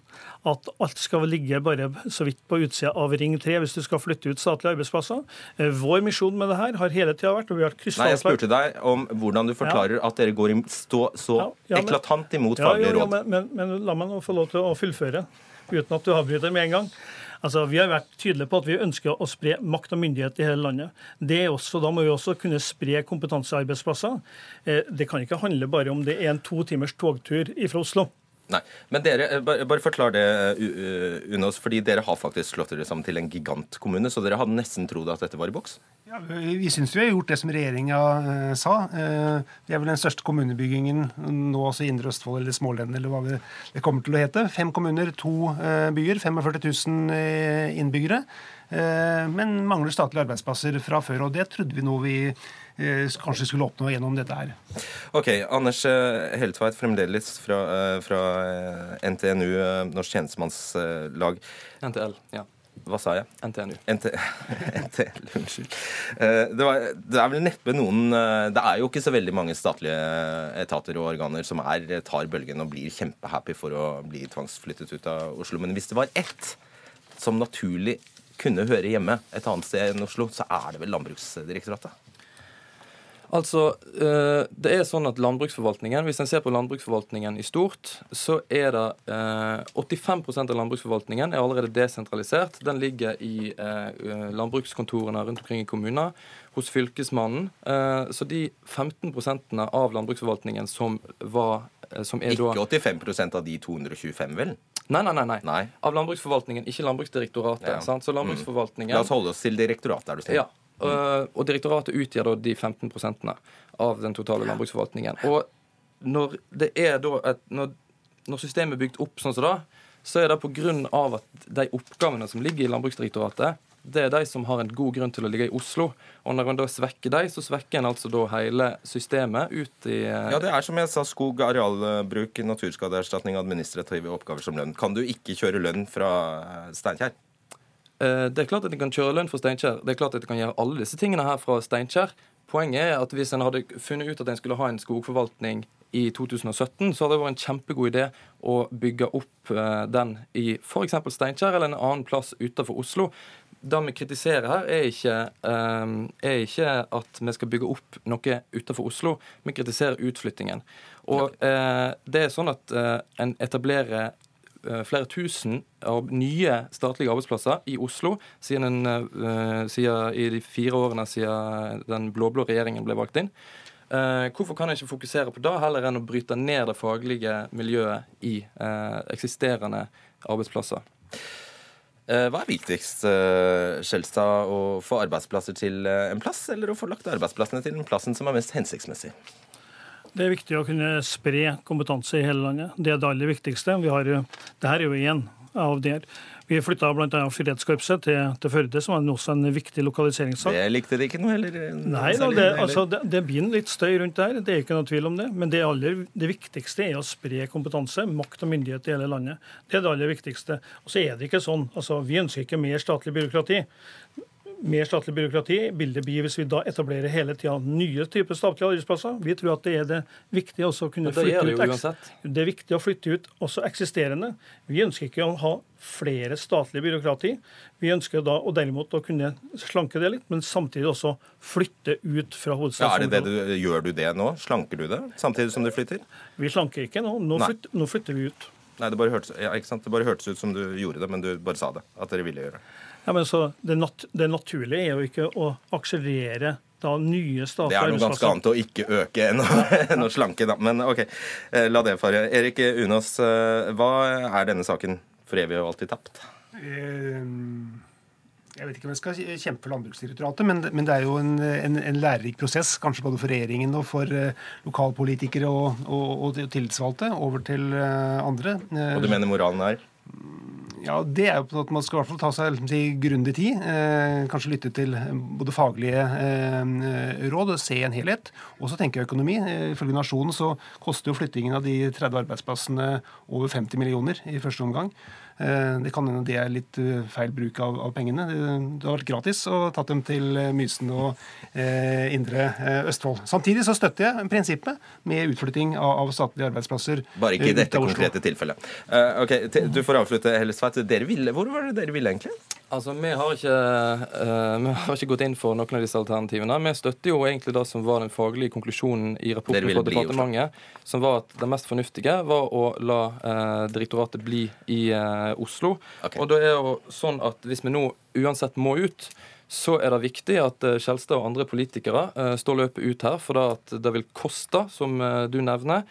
at alt skal ligge bare så vidt på utsida av Ring 3 hvis du skal flytte ut statlige arbeidsplasser. Vår misjon med det her har hele tida vært og vi har Nei, Jeg spurte deg om hvordan du forklarer ja. at dere går stå, så ja, ja, men, eklatant imot faglige råd. Men, men, men, la meg nå få lov til å fullføre uten at du avbryter med en gang. Altså, Vi har vært tydelige på at vi ønsker å spre makt og myndighet i hele landet. Det er også, Da må vi også kunne spre kompetansearbeidsplasser. Eh, det kan ikke handle bare om det er en to timers togtur fra Oslo. Nei, men dere, eh, Bare forklar det, Unås, Unos, fordi dere har faktisk slått dere sammen til en gigantkommune, så dere hadde nesten trodd at dette var i boks? Ja, Vi syns vi har gjort det som regjeringa sa. Uh, det er vel den største kommunebyggingen nå også i Indre Østfold eller Smålen, eller hva det kommer til å hete. Fem kommuner, to byer, 45 000 innbyggere. Men mangler statlige arbeidsplasser fra før, og det trodde vi nå vi Eh, kanskje skulle oppnå gjennom dette her. Ok, Anders eh, Heltveit, fremdeles fra, eh, fra NTNU, Norsk tjenestemannslag. NTL, ja. Hva sa jeg? NTNU. NT, NTL, unnskyld. Det, var, det, er vel neppe noen Det er jo ikke så veldig mange statlige etater og organer som er, tar bølgen og blir kjempehappy for å bli tvangsflyttet ut av Oslo. Men hvis det var ett som naturlig kunne høre hjemme et annet sted enn Oslo, så er det vel Landbruksdirektoratet? Altså, eh, det er sånn at landbruksforvaltningen, Hvis en ser på landbruksforvaltningen i stort, så er det 85 eh, av landbruksforvaltningen er allerede desentralisert. Den ligger i eh, landbrukskontorene rundt omkring i kommuner, hos Fylkesmannen. Så de 15% av landbruksforvaltningen som var som er Ikke 85% av de 225, vel? Nei, nei, nei, nei. Av landbruksforvaltningen, ikke Landbruksdirektoratet. Ja. Så landbruksforvaltningen... Mm. La oss holde oss til direktoratet, er du snill. Ja. Uh, og direktoratet utgjør da de 15% av den totale landbruksforvaltningen. Og når det er da et, når, når systemet er bygd opp sånn som det, så er det pga. at de oppgavene som ligger i Landbruksdirektoratet, det er de som har en god grunn til å ligge i Oslo. Og når en da svekker de, så svekker en altså da hele systemet ut i uh... Ja, det er som jeg sa, skog, arealbruk, naturskadeerstatning, administrative oppgaver som lønn. Kan du ikke kjøre lønn fra Steinkjer? Eh, det er klart at en kan kjøre lønn for Steinkjer. Det er klart at en kan gjøre alle disse tingene her fra Steinkjer. Poenget er at hvis en hadde funnet ut at en skulle ha en skogforvaltning i 2017, så hadde det vært en kjempegod idé å bygge opp eh, den i f.eks. Steinkjer eller en annen plass utenfor Oslo. Det vi kritiserer her, er ikke, eh, er ikke, at vi skal bygge opp noe utenfor Oslo. Vi kritiserer utflyttingen. Og det er sånn at en etablerer flere tusen av nye statlige arbeidsplasser i Oslo siden, en, eh, siden i de fire årene siden den blå-blå regjeringen ble valgt inn. Eh, hvorfor kan en ikke fokusere på det, heller enn å bryte ned det faglige miljøet i eh, eksisterende arbeidsplasser? Eh, hva er viktigst, eh, Skjelstad, å få arbeidsplasser til eh, en plass, eller å få lagt arbeidsplassene til den plassen som er mest hensiktsmessig? Det er viktig å kunne spre kompetanse i hele landet. Det er det aller viktigste. Vi har, det her er jo én av de her. Vi flytta bl.a. Fredskorpset til, til Førde, som er også en viktig lokaliseringssak. Det likte de ikke noe heller? Nei, da, det, altså, det, det blir litt støy rundt det her, det er ikke noe tvil om det. Men det, aller, det viktigste er å spre kompetanse, makt og myndighet i hele landet. Det er det aller viktigste. Og så er det ikke sånn. altså Vi ønsker ikke mer statlig byråkrati mer statlig byråkrati vil det bli hvis vi da etablerer hele tida nye typer statlige arbeidsplasser. Vi tror at det er det viktig også å kunne flytte ut det, det er viktig å flytte ut også eksisterende. Vi ønsker ikke å ha flere statlige byråkrati. Vi ønsker da og derimot å kunne slanke det litt, men samtidig også flytte ut fra hovedstadsområdet. Ja, du, gjør du det nå? Slanker du det samtidig som du flytter? Vi slanker ikke nå. Nå, flytter, nå flytter vi ut. Nei, det bare, hørtes, ja, det bare hørtes ut som du gjorde det, men du bare sa det. At dere ville gjøre det. Ja, men så det, nat det naturlige er jo ikke å akselerere da nye statlige Det er noe ganske annet å ikke øke enn å, enn å slanke, da. Men OK, eh, la det fare. Erik Unås, eh, hva er denne saken for evig og alltid tapt? Eh, jeg vet ikke om jeg skal kjempe for Landbruksdirektoratet, men, men, det er jo en, en, en, lærerik prosess, kanskje både for regjeringen og for lokalpolitikere og, og, og tillitsvalgte, over til andre. Og du mener moralen er? Ja, Det er jo at man skal i hvert fall ta seg si, grundig tid. Eh, kanskje lytte til eh, både faglige eh, råd og se en helhet. Og så tenker jeg økonomi. Eh, ifølge Nasjonen så koster jo flyttingen av de 30 arbeidsplassene over 50 millioner i første omgang. Eh, det kan hende det er litt eh, feil bruk av, av, pengene. Det har vært gratis å tatt dem til eh, Mysen og eh, indre Østfold. Samtidig så støtter jeg prinsippet med utflytting av, av statlige arbeidsplasser. Bare ikke i dette konkrete tilfellet. Uh, ok, Du får avslutte, Hellestveit. Hvor var det dere ville egentlig? Altså, vi har, ikke, uh, vi har ikke gått inn for noen av disse alternativene. Vi støtter jo egentlig det som var den faglige konklusjonen i rapporten fra departementet, som var at det mest fornuftige var å la uh, direktoratet bli i uh, Oslo. Okay. Og det er jo sånn at hvis vi nå uansett må ut, så er det viktig at Skjelstad og andre politikere står løpet ut her, for det, det vil koste, som du nevner.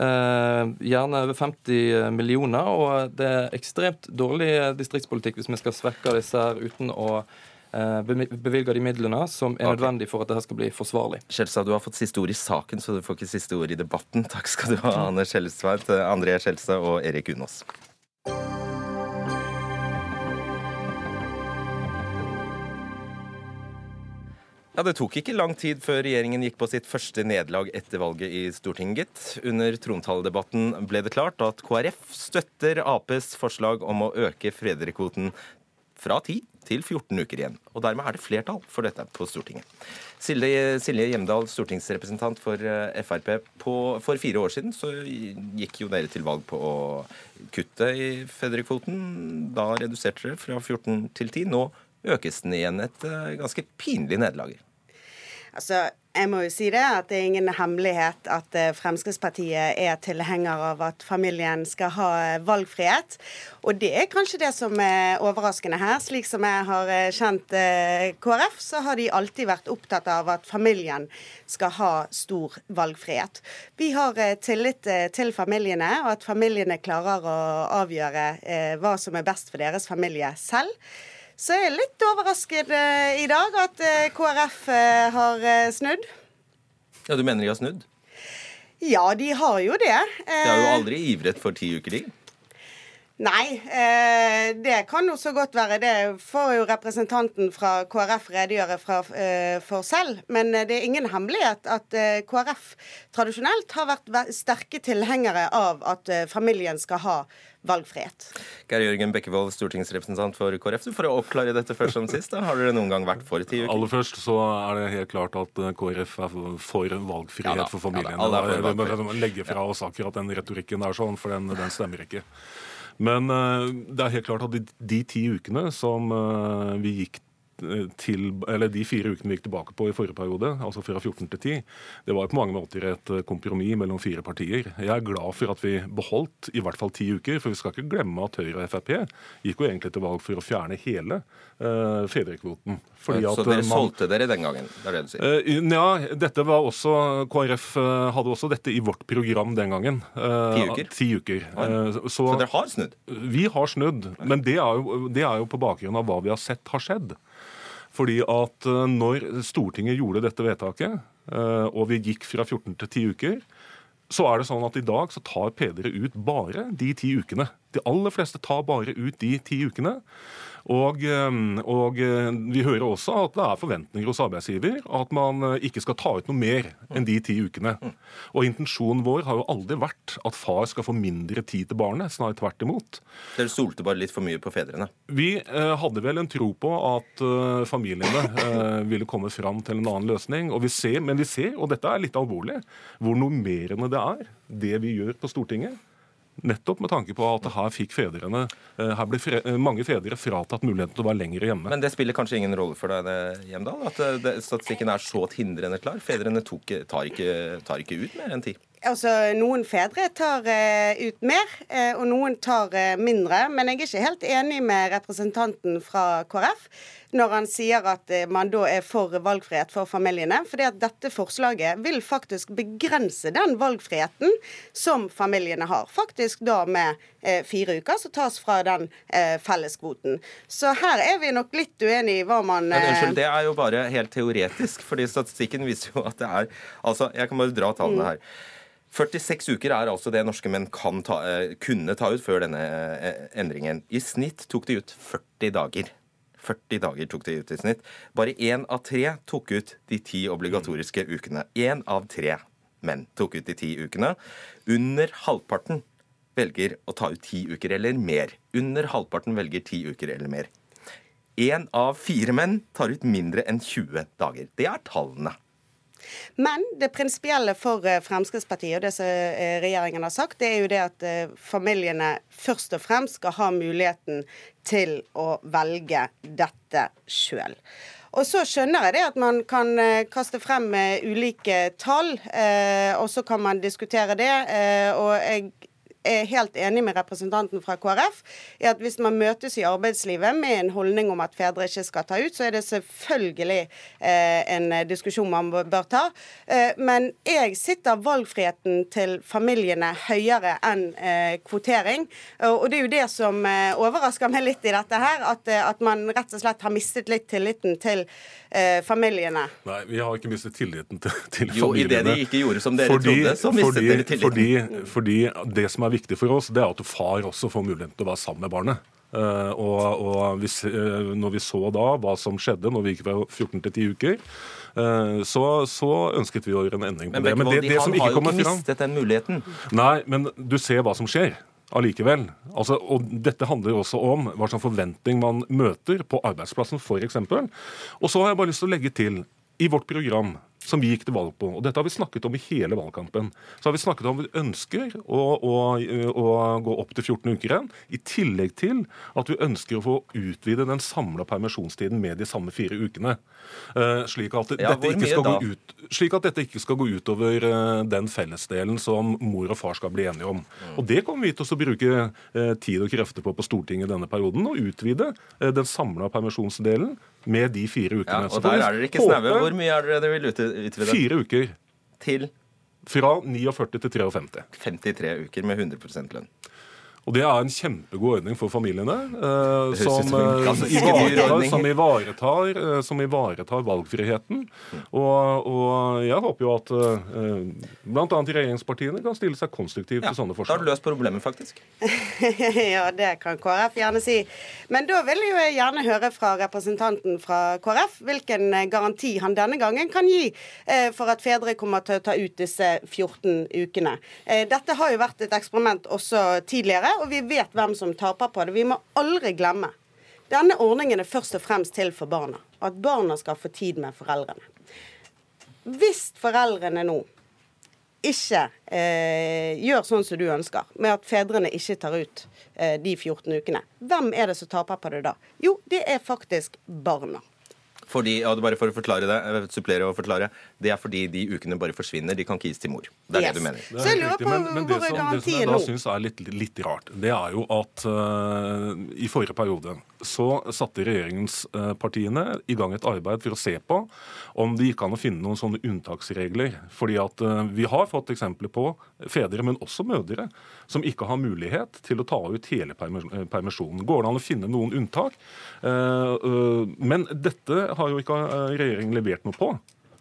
Eh, gjerne over 50 millioner. Og det er ekstremt dårlig distriktspolitikk hvis vi skal svekke disse her uten å eh, bevilge de midlene som er okay. nødvendig for at dette skal bli forsvarlig. Skjelstad, du har fått siste ord i saken, så du får ikke siste ord i debatten. Takk skal du ha, Anne Skjelstad, André Skjelstad og Erik Unås. Ja, Det tok ikke lang tid før regjeringen gikk på sitt første nederlag etter valget i Stortinget. Under trontaledebatten ble det klart at KrF støtter Aps forslag om å øke fedrekvoten fra 10 til 14 uker igjen. Og dermed er det flertall for dette på Stortinget. Silje, Silje Hjemdal, stortingsrepresentant for eh, Frp. På, for fire år siden så gikk jo dere til valg på å kutte i fedrekvoten. Da reduserte dere fra 14 til 10. Nå økes den igjen. Et eh, ganske pinlig nederlag. Altså, jeg må jo si det at det er ingen hemmelighet at eh, Fremskrittspartiet er tilhenger av at familien skal ha eh, valgfrihet. Og det er kanskje det som er overraskende her. Slik som jeg har eh, kjent KrF, så har de alltid vært opptatt av at familien skal ha stor valgfrihet. Vi har tillit til familiene, og at familiene klarer å avgjøre hva som er best for deres familie selv. Så jeg er litt overrasket eh, i dag at eh, KrF eh, har snudd. Ja, Du mener de har snudd? Ja, de har jo det. De har jo aldri ivret for ti uker, de. Nei, eh, det kan jo så godt være. Det får jo representanten fra KrF redegjøre fra, eh, for selv. Men det er ingen hemmelighet at eh, KrF tradisjonelt har vært sterke tilhengere av at familien skal ha valgfrihet. Geir Jørgen Bekkevold, stortingsrepresentant for KrF. Du får oppklare dette først som sist. Da. Har dere noen gang vært for ti uker? Aller først så er det helt klart at eh, KrF er for valgfrihet ja, for familien. Ja, da, da, legge fra oss akkurat den retorikken der, sånn, for den, den stemmer ikke. Men uh, det er helt klart at de, de ti ukene som uh, vi gikk til, eller de fire ukene vi gikk tilbake på i forrige periode, altså fra 14 til 10, det var på mange måter et kompromiss mellom fire partier. Jeg er glad for at vi beholdt i hvert fall ti uker, for vi skal ikke glemme at Høyre og Frp gikk jo egentlig til valg for å fjerne hele uh, fedrekvoten. så dere man, solgte dere den gangen? det er det du sier? Uh, ja, dette var også, KrF hadde også dette i vårt program den gangen. Uh, ti uker? Ti uker. Så, så, dere har snudd? Vi har snudd, men det er, jo, det er jo på bakgrunn av hva vi har sett har skjedd. Fordi at når Stortinget gjorde dette vedtaket, og vi gikk fra 14 til 10 uker, så er det sånn at i dag så tar pedere ut bare de ti ukene. De aller fleste tar bare ut de ti ukene. Og, eh, og, eh, vi hører også at det er forventninger hos arbeidsgiver at man eh, ikke skal ta ut noe mer enn de ti ukene. Og intensjonen vår har jo aldri vært at far skal få mindre tid til barnet, snarere tvert imot. Dere stolte bare litt for mye på fedrene? Vi eh, hadde vel en tro på at eh, familiene eh, ville komme fram til en annen løsning. Vi ser, men vi ser, og dette er litt alvorlig, hvor normerende det er, det vi gjør på Stortinget. Nettopp med tanke på at her fikk fedrene, eh, her ble fre, eh, mange fedre fratatt muligheten til å være lenger hjemme. Men det spiller kanskje ingen rolle for deg, Hjemdal? At eh, det, statistikken er så hindrende klar? Fedrene tok, tar, ikke, tar ikke ut mer enn ti? Altså, Noen fedre tar uh, ut mer, uh, og noen tar uh, mindre. Men jeg er ikke helt enig med representanten fra KrF når han sier at man da er for valgfrihet for familiene. fordi at dette forslaget vil faktisk begrense den valgfriheten som familiene har. Faktisk da med fire uker som tas fra den felleskvoten. Så her er vi nok litt uenige i hva man Men Unnskyld, det er jo bare helt teoretisk. fordi statistikken viser jo at det er Altså, jeg kan bare dra tallene mm. her. 46 uker er altså det norske menn ta, eh, kunne ta ut før denne eh, endringen. I snitt tok de ut 40 dager. 40 dager tok de ut i snitt. Bare én av tre tok ut de ti obligatoriske ukene. Én av tre menn tok ut de ti ukene. Under halvparten velger å ta ut ti uker eller mer. Under halvparten velger ti uker eller mer. Én av fire menn tar ut mindre enn 20 dager. Det er tallene. Men det prinsipielle for eh, Fremskrittspartiet og det som eh, regjeringen har sagt, det er jo det at eh, familiene først og fremst skal ha muligheten til å velge dette sjøl. Og så skjønner jeg det at man kan kaste frem ulike tall, og så kan man diskutere det. og jeg er helt enig med representanten fra KrF i at hvis man møtes i arbeidslivet med en holdning om at fedre ikke skal ta ut, så er det selvfølgelig eh, en diskusjon man bør ta. Eh, men jeg sitter valgfriheten til familiene høyere enn eh, kvotering. Og det er jo det som eh, overrasker meg litt i dette her, at, eh, at, man rett og slett har mistet litt tilliten til eh, familiene. Nei, vi har ikke mistet tilliten til, til jo, familiene. Jo, idet de ikke gjorde som dere fordi, trodde, så mistet fordi, dere tilliten. Fordi, fordi det som er er viktig for oss, det er at far også får muligheten til å være sammen med barnet. Uh, og, og hvis, uh, når vi så da hva som skjedde når vi gikk fra 14 til 10 uker, uh, så, så, ønsket vi å gjøre en endring på men, det. Men det, det, det som ikke kommer fram Han har jo ikke mistet den muligheten. Nei, men du ser hva som skjer allikevel. Altså, og dette handler også om hva slags forventning man møter på arbeidsplassen f.eks. Og så har jeg bare lyst til å legge til i vårt program som vi gikk til valg på, og dette har vi snakket om i hele valgkampen, så har vi snakket om at vi ønsker å, å, å gå opp til 14 uker igjen, i tillegg til at vi ønsker å få utvide den samla permisjonstiden med de samme fire ukene. Uh, slik, at ja, ut, slik, at dette ikke skal gå utover over den fellesdelen som mor og far skal bli enige om. Mm. Og Det kommer vi til å bruke uh, tid og krefter på på Stortinget denne perioden, og utvide den samla permisjonsdelen med de fire ukene. Ja, og der er dere ikke snaue. Hvor mye er dere vil utvide? Fire uker. Til? Fra 49 til 53. 53 uker med 100 lønn. Og det er en kjempegod ordning for familiene. Eh, som, eh, ivaretar, som, ivaretar, eh, som, ivaretar, valgfriheten. Og, og, jeg håper jo at eh, bl.a. regjeringspartiene kan stille seg konstruktivt ja, til sånne forslag. Da har du løst problemet, faktisk. ja, det kan KrF gjerne si. Men da vil jeg jo gjerne høre fra representanten fra KrF hvilken garanti han denne gangen kan gi eh, for at fedre kommer til å ta ut disse 14 ukene. Eh, dette har jo vært et eksperiment også tidligere og vi vet hvem som taper på det. Vi må aldri glemme. Denne ordningen er først og fremst til for barna. At barna skal få tid med foreldrene. Hvis foreldrene nå ikke eh, gjør sånn som du ønsker, med at fedrene ikke tar ut eh, de 14 ukene, hvem er det som taper på det da? Jo, det er faktisk barna. Fordi, ja, bare for å forklare det, eh, supplere og forklare, det er fordi de ukene bare forsvinner. De kan ikke gis til mor. Det er Yes. det du mener. Det er riktig, men, men det, som, det som jeg da syns er litt, litt rart, det er jo at uh, i forrige periode så satte regjeringspartiene i gang et arbeid for å se på om det gikk an å finne noen sånne unntaksregler. Fordi at uh, vi har fått eksempler på fedre, men også mødre, som ikke har mulighet til å ta ut hele eh, permisjonen. Går det an å finne noen unntak? Uh, eh, Men dette har jo ikke eh, regjeringen levert noe på.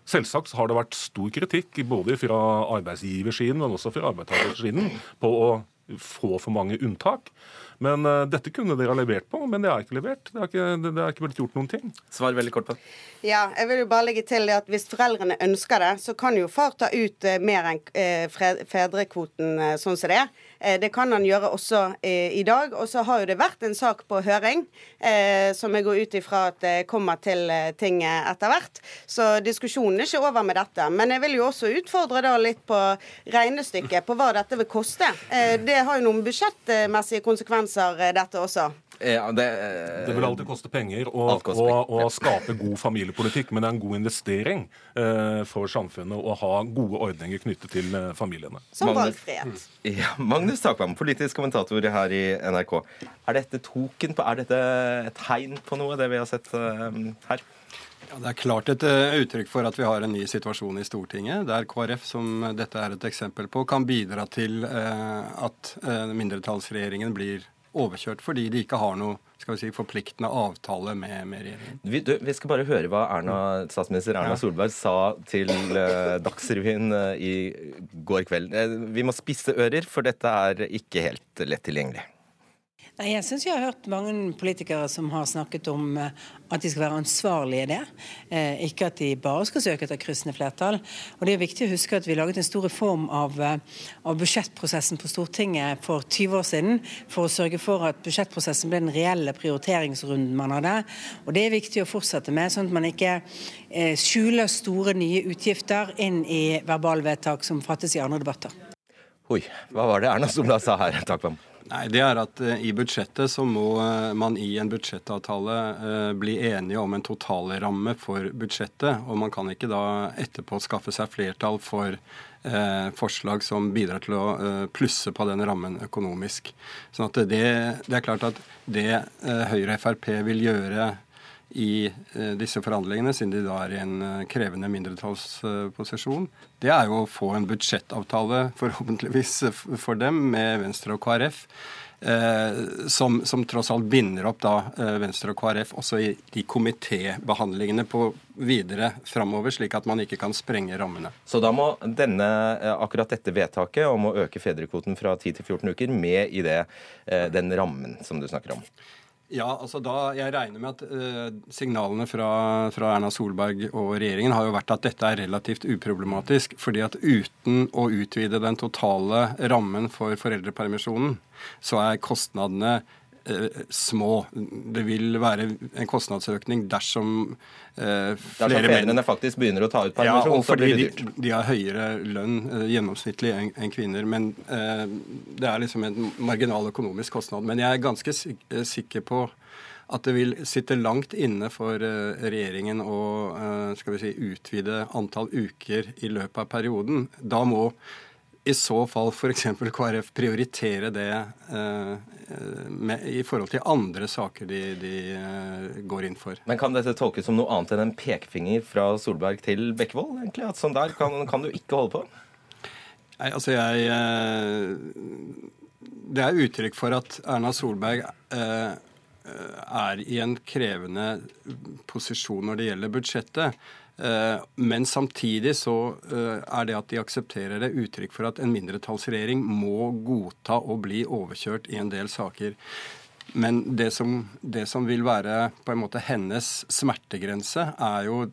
Selvsagt har det vært stor kritikk både fra arbeidsgiversiden, men også fra arbeidstakersiden på å få for mange unntak. Men uh, dette kunne dere ha levert på, men det er ikke levert. Det er ikke, det det er ikke blitt gjort noen ting. Svar veldig kort på det. Ja, jeg vil jo bare legge til det at Hvis foreldrene ønsker det, så kan jo far ta ut uh, mer enn uh, fedrekvoten sånn som det er. Eh, det kan han gjøre også eh, i dag. Og så har jo det vært en sak på høring, eh, som jeg går ut ifra at det kommer til tinget etter hvert. Så diskusjonen er ikke over med dette. Men jeg vil jo også utfordre da litt på regnestykket på hva dette vil koste. Eh, det har jo noen budsjettmessige konsekvenser, dette også. Ja, det, Det vil alltid koste penger å, skape god familiepolitikk, men det er en god investering eh, for samfunnet å ha gode ordninger knyttet til familiene. Som valgfrihet. Ja, Magnus Takvam, politisk kommentator her i NRK. Er dette token på, er dette et tegn på noe, det vi har sett eh, her? Ja, Det er klart et eh, uttrykk for at vi har en ny situasjon i Stortinget, der KrF, som dette er et eksempel på, kan bidra til eh, at eh, mindretallsregjeringen blir overkjørt fordi de ikke har noe skal vi si, forpliktende avtale med, med regjeringen. Vi, du, vi skal bare høre hva Erna, statsminister Erna Solberg sa til uh, Dagsrevyen uh, i går kveld. Uh, vi må spisse ører, for dette er ikke helt lett tilgjengelig. Jeg syns jeg har hørt mange politikere som har snakket om eh, at de skal være ansvarlige i det. Eh, ikke at de bare skal søke etter kryssende flertall. Og det er viktig å huske at vi laget en stor reform av, eh, av budsjettprosessen på Stortinget for 20 år siden for å sørge for at budsjettprosessen ble den reelle prioriteringsrunden man hadde. Og det er viktig å fortsette med, sånn at man ikke skjuler store nye utgifter inn i verbalvedtak som fattes i andre debatter. Oi, hva var det Erna Solberg sa her? Takvam. Nei, det er at eh, I budsjettet så må eh, man i en budsjettavtale eh, bli enige om en totalramme for budsjettet. Og man kan ikke da etterpå skaffe seg flertall for forslag som bidrar til å plusse på den rammen økonomisk. Sånn at det, det er klart at det Høyre og Frp vil gjøre i eh, disse forhandlingene, siden de da er i en eh, krevende mindretallsposisjon, det er jo å få en budsjettavtale, forhåpentligvis eh, for dem, med Venstre og KrF. Eh, som, som tross alt binder opp da Venstre og KrF også i de komitébehandlingene på videre framover, slik at man ikke kan sprenge rammene. Så da må denne, akkurat dette vedtaket om å øke fedrekvoten fra 10 til 14 uker med i det, den rammen som du snakker om. Ja, altså da, Jeg regner med at eh, signalene fra, fra Erna Solberg og regjeringen har jo vært at dette er relativt uproblematisk. fordi at uten å utvide den totale rammen for foreldrepermisjonen, så er kostnadene små. Det vil være en kostnadsøkning dersom eh, Dersom flere menn fedrene faktisk begynner å ta ut ja, permisjon, og så blir de, det dyrt. de har høyere lønn eh, gjennomsnittlig enn en kvinner. Men eh, det er liksom en marginal økonomisk kostnad. Men jeg er ganske eh, sikker på at det vil sitte langt inne for eh, regjeringen å eh, skal vi si, utvide antall uker i løpet av perioden. Da må i så fall f.eks. KrF prioritere det eh, med, i forhold til andre saker de, de eh, går inn for. Men kan dette tolkes som noe annet enn en pekefinger fra Solberg til Bekkevold? egentlig? At sånn der kan, kan du ikke holde på? Nei, altså jeg eh, Det er uttrykk for at Erna Solberg eh, er i en krevende posisjon når det gjelder budsjettet. Eh, Men samtidig så eh, er det at de aksepterer det, uttrykk for at en mindretallsregjering må godta å bli overkjørt i en del saker. Men det som, det som vil være på en måte hennes smertegrense, er jo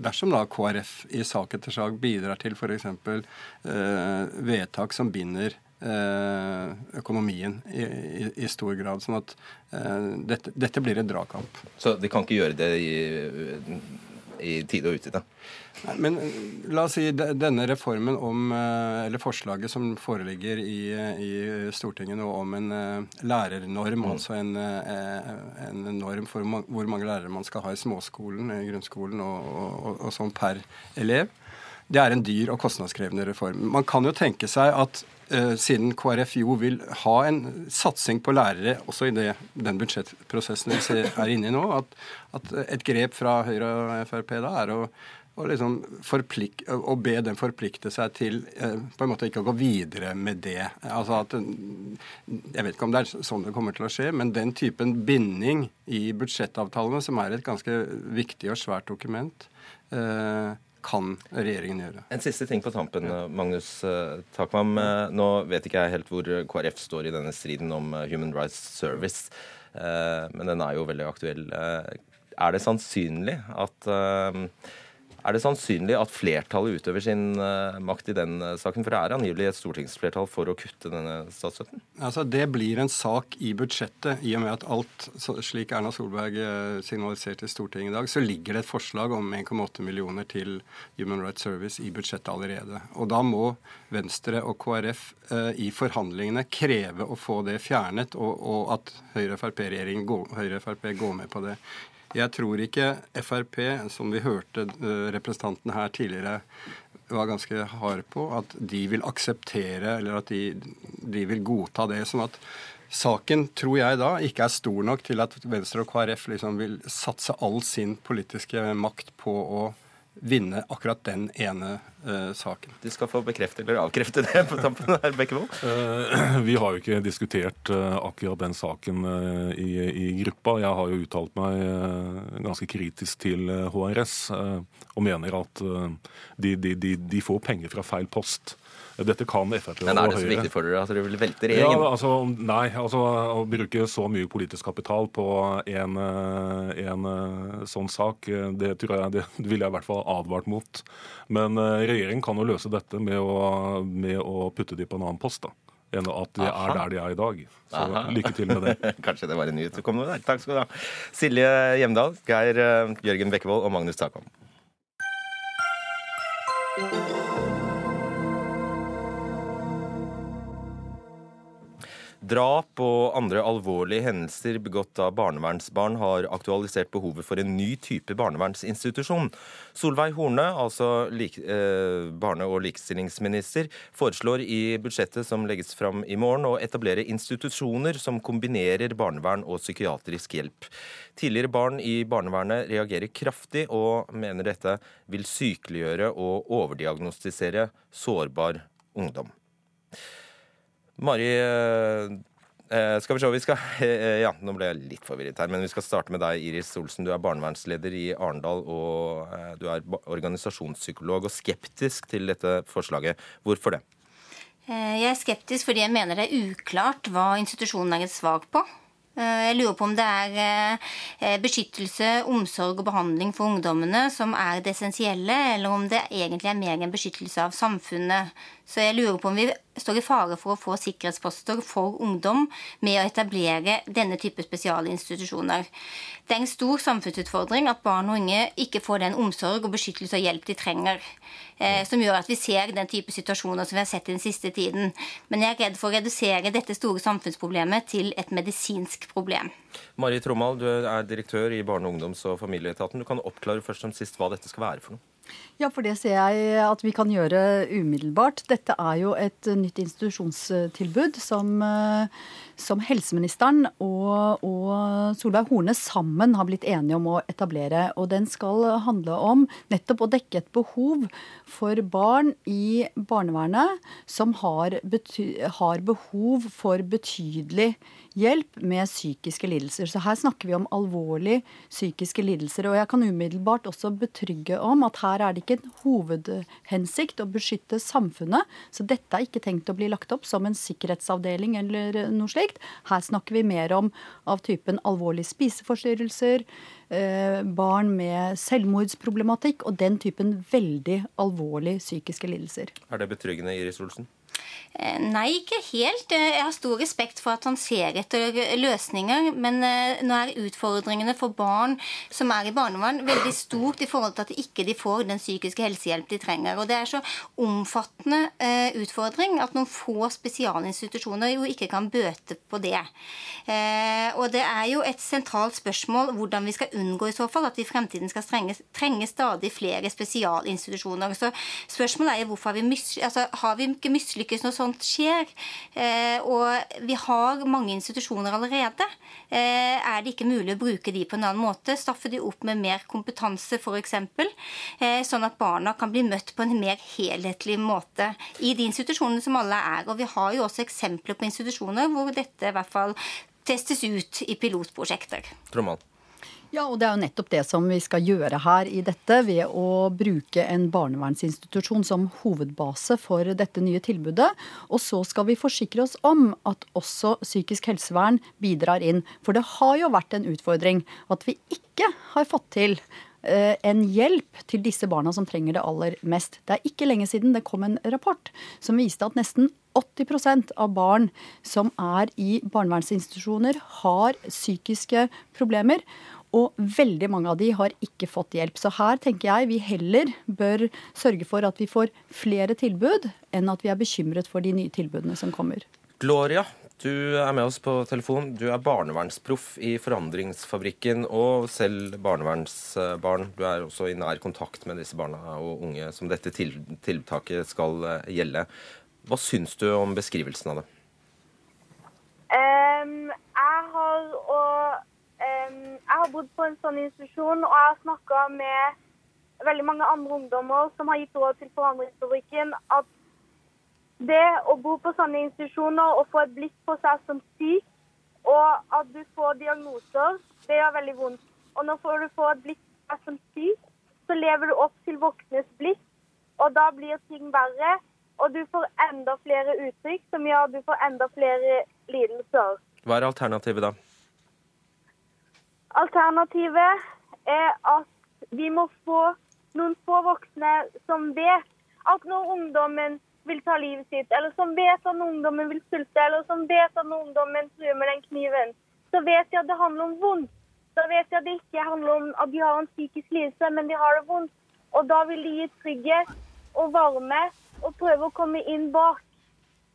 dersom da KrF i sak etter sak bidrar til f.eks. Eh, vedtak som binder eh, økonomien i, i, i stor grad. Sånn at eh, dette, dette blir en dragkamp. Så de kan ikke gjøre det i, i tide og utide. Men eh, la oss si denne reformen om, eh, eller forslaget som foreligger i, i Stortinget nå om en lærernorm, mm. altså en, en, norm for hvor mange lærere man skal ha i småskolen, i grunnskolen og, og, og sånn per elev. Det er en dyr og kostnadskrevende reform. Man kan jo tenke seg at uh, siden KrF jo vil ha en satsing på lærere også i det, den budsjettprosessen vi er inne i nå, at, at, et grep fra Høyre og Frp da er å, å, liksom å be dem forplikte seg til uh, på en måte ikke å gå videre med det. Altså at, Jeg vet ikke om det er sånn det kommer til å skje, men den typen binding i budsjettavtalene, som er et ganske viktig og svært dokument, uh, kan regjeringen gjøre. En siste ting på tampen, Magnus eh, Takvam. Eh, nå vet ikke jeg helt hvor KrF står i denne striden om eh, Human Rights Service, men den er jo veldig aktuell. Er det sannsynlig at er det sannsynlig at flertallet utøver sin uh, makt i den uh, saken? For det er angivelig et stortingsflertall for å kutte denne statsstøtten? Altså, Det blir en sak i budsjettet, i og med at alt, slik Erna Solberg uh, signaliserte i Stortinget i dag, så ligger det et forslag om 1,8 millioner til Human Rights Service i budsjettet allerede. Og da må Venstre og KrF i forhandlingene kreve å få det fjernet, og, og at Høyre-Frp-regjeringen Høyre går med på det. Jeg tror ikke Frp, som vi hørte eh, representanten her tidligere var ganske hard på, at de vil akseptere eller at de, de vil godta det. sånn at Saken tror jeg da ikke er stor nok til at Venstre og KrF liksom vil satse all sin politiske makt på å vinne akkurat den ene uh, saken. Du skal få bekrefte eller avkrefte det på tampen her, Bekkevold. Uh, vi har jo ikke diskutert uh, akkurat den saken i, i, gruppa. Jeg har jo uttalt meg ganske kritisk til HRS og mener at de, de, de, de får penger fra feil post. Dette kan Frp og Høyre. Men er det så viktig for dere at dere vil velte regjeringen? Ja, altså, nei, altså å bruke så mye politisk kapital på en, eh, en eh, sånn sak, eh, det tror jeg det ville jeg i hvert fall advart mot. Men regjeringen kan jo løse dette med å, med å putte de på en annen post. da enn at de Aha. er der de er i dag. Så Aha. lykke til med det. Kanskje det var en nyhet som kom der. Takk skal du ha. Silje Hjemdal, Geir Jørgen Bekkevold og Magnus Takvam. Drap og andre alvorlige hendelser begått av barnevernsbarn har aktualisert behovet for en ny type barnevernsinstitusjon. Solveig Horne, altså like, eh, barne- og likestillingsminister, foreslår i budsjettet som legges fram i morgen, å etablere institusjoner som kombinerer barnevern og psykiatrisk hjelp. Tidligere barn i barnevernet reagerer kraftig og mener dette vil sykeliggjøre og overdiagnostisere sårbar ungdom. Mari eh, eh, skal vi se, vi skal, eh, ja, Nå ble jeg litt forvirret her, men vi skal starte med deg, Iris Olsen. Du er barnevernsleder i Arendal, og du er organisasjonspsykolog og skeptisk til dette forslaget. Hvorfor det? Jeg er skeptisk fordi jeg mener det er uklart hva institusjonen er svak på. Jeg lurer på om det er beskyttelse, omsorg og behandling for ungdommene som er det essensielle, eller om det egentlig er mer en beskyttelse av samfunnet. Så jeg lurer på om vi står i fare for å få sikkerhetsposter for ungdom med å etablere denne type spesialinstitusjoner. Det er en stor samfunnsutfordring at barn og unge ikke får den omsorg og beskyttelse og hjelp de trenger. Eh, som gjør at vi ser den type situasjoner som vi har sett i den siste tiden. Men jeg er redd for å redusere dette store samfunnsproblemet til et medisinsk problem. Marie Romal, du er direktør i Barne-, ungdoms- og familieetaten. Du kan oppklare først som sist hva dette skal være for noe? Ja, for det ser jeg at vi kan gjøre umiddelbart. Dette er jo et nytt institusjonstilbud som, eh, som helseministeren og, og, Solveig Horne sammen har blitt enige om å etablere. Og den skal handle om nettopp å dekke et behov for barn i barnevernet som har, har behov for betydelig hjelp med psykiske lidelser. Så her snakker vi om alvorlige psykiske lidelser. Og jeg kan umiddelbart også betrygge om at her er det ikke en hovedhensikt å beskytte samfunnet. Så dette er ikke tenkt å bli lagt opp som en sikkerhetsavdeling eller noe slikt. Her snakker vi mer om av typen alvorlige spiseforstyrrelser, eh, barn med selvmordsproblematikk og den typen veldig alvorlige psykiske lidelser. Er det betryggende, Iris Olsen? Eh, nei, ikke helt. Eh, jeg har stor respekt for at han ser etter løsninger. Men eh, nå er utfordringene for barn som er i barnevern, veldig stort i forhold til at de ikke får den psykiske helsehjelp de trenger. Og det er så omfattende utfordring at noen få spesialinstitusjoner jo ikke kan bøte på det. Og det er jo et sentralt spørsmål hvordan vi skal unngå i så fall at vi i fremtiden skal trenge, trenge stadig flere spesialinstitusjoner. Så spørsmålet er jo hvorfor vi, altså, har vi ikke mislykkes noe sånt skjer, eh, og vi har mange institusjoner allerede, eh, er det ikke mulig å bruke de på en annen måte? Staffe de opp med mer kompetanse, f.eks., eh, sånn at barna kan bli møtt på en mer helhetlig måte i de institusjonene som alle er. Og vi har jo også eksempler på institusjoner hvor dette i hvert fall testes ut i pilotprosjekter. Trommald. Ja, og det er jo nettopp det som vi skal gjøre her i dette, ved å bruke en barnevernsinstitusjon som hovedbase for dette nye tilbudet. Og så skal vi forsikre oss om at også psykisk helsevern bidrar inn. For det har jo vært en utfordring at vi ikke har fått til eh, en hjelp til disse barna som trenger det aller mest. Det er ikke lenge siden det kom en rapport som viste at nesten 80% av barn som er i barnevernsinstitusjoner, har psykiske problemer. Og veldig mange av de har ikke fått hjelp. Så her tenker jeg vi heller bør sørge for at vi får flere tilbud, enn at vi er bekymret for de nye tilbudene som kommer. Gloria, du er med oss på telefon. Du er barnevernsproff i Forandringsfabrikken og selv barnevernsbarn. Du er også i nær kontakt med disse barna og unge som dette tiltaket skal eh, gjelde. Hva syns du om beskrivelsen av det? Um, har bodd på en sånn institusjon, og jeg har snakka med veldig mange andre ungdommer som har gitt råd til Forandringsfabrikken at det å bo på sånne institusjoner og få et blikk på seg som syk, og at du får diagnoser, det gjør veldig vondt. Og når du får et blikk på deg som syk, så lever du opp til voksnes blikk, og da blir ting verre. Og du får enda flere uttrykk som gjør at du får enda flere lidelser. Hva er alternativet da? Alternativet er at vi må få noen få voksne som vet at når ungdommen vil ta livet sitt, eller som vet at når ungdommen vil sulte, eller som vet at når ungdommen truer med den kniven, så vet de at det handler om vondt. Da vet de at det ikke handler om at de har en psykisk lidelse, men de har det vondt. Og da vil de gi trygghet og varme og prøve å komme inn bak.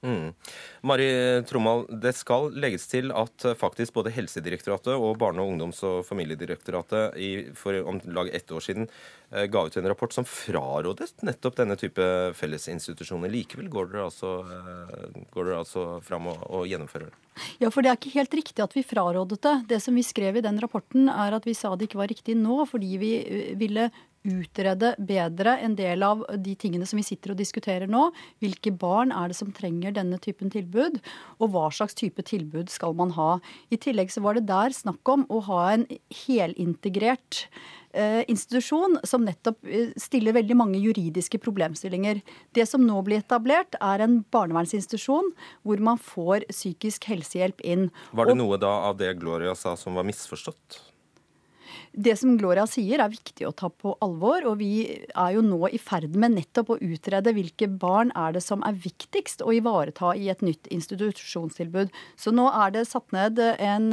Mm. Mari Trommal, det skal legges til at faktisk både Helsedirektoratet og Barne-, ungdoms- og familiedirektoratet i, for om lag ett år siden eh, ga ut en rapport som frarådet nettopp denne type fellesinstitusjoner. Likevel går dere altså, eh, går dere altså fram og, og gjennomfører det? Ja, for det er ikke helt riktig at vi frarådet det. Det som vi skrev i den rapporten, er at vi sa det ikke var riktig nå, fordi vi eh, ville utrede bedre en del av de tingene som vi sitter og diskuterer nå. Hvilke barn er det som trenger denne typen tilbud, og hva slags type tilbud skal man ha. I tillegg så var det der snakk om å ha en helintegrert eh, institusjon som nettopp eh, stiller veldig mange juridiske problemstillinger. Det som nå blir etablert, er en barnevernsinstitusjon hvor man får psykisk helsehjelp inn. Var det noe da av det Gloria sa som var misforstått? Det som Gloria sier er viktig å ta på alvor, og vi er jo nå i ferd med nettopp å utrede hvilke barn er det som er viktigst å ivareta i et nytt institusjonstilbud. Så nå er det satt ned en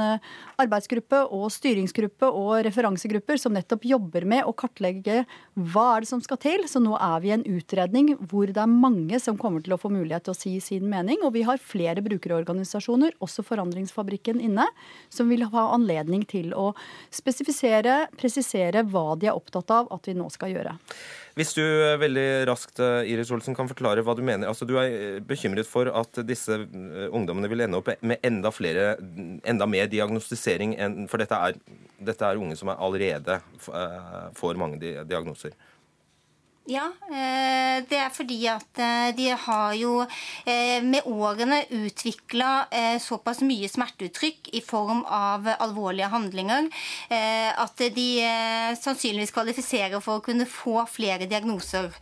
arbeidsgruppe og styringsgruppe og referansegrupper som nettopp jobber med å kartlegge hva er det som skal til. Så nå er vi i en utredning hvor det er mange som kommer til å få mulighet til å si sin mening, og vi har flere brukerorganisasjoner, også Forandringsfabrikken inne, som vil ha anledning til å spesifisere tydeligere presisere hva de er opptatt av at vi nå skal gjøre. Hvis du eh, veldig raskt eh, Iris Olsen, kan forklare hva du mener. Altså, du er eh, bekymret for at disse ungdommene vil ende opp med enda, flere, enda mer diagnostisering, for dette er, dette er unge som allerede får mange diagnoser. Ja, eh, det er fordi at eh, de har jo eh, med årene utvikla såpass mye smerteuttrykk i form av alvorlige handlinger at de sannsynligvis kvalifiserer for å kunne få flere diagnoser.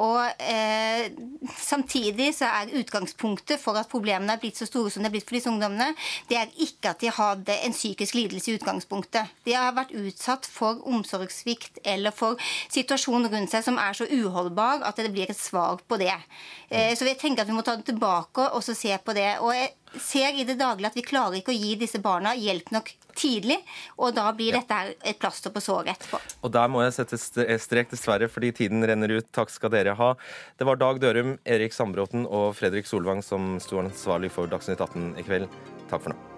Og eh, Samtidig så er utgangspunktet for at problemene er blitt så store som det er blitt for disse ungdommene, det er ikke at de hadde en psykisk lidelse i utgangspunktet. De har vært utsatt for omsorgssvikt eller for situasjoner rundt seg som er så uholdbar at det blir et svar på det. Eh, så jeg tenker at vi må ta det tilbake og se på det. Og jeg ser i det daglige at vi klarer ikke å gi disse barna hjelp nok tidlig, og da blir dette her et plaster på såret etterpå. Og der må jeg sette strek, dessverre, fordi tiden renner ut. Takk skal dere ha. Det var Dag Dørum, Erik Sandbråten og Fredrik Solvang som sto ansvarlig for Dagsnytt 18 i kveld. Takk for nå.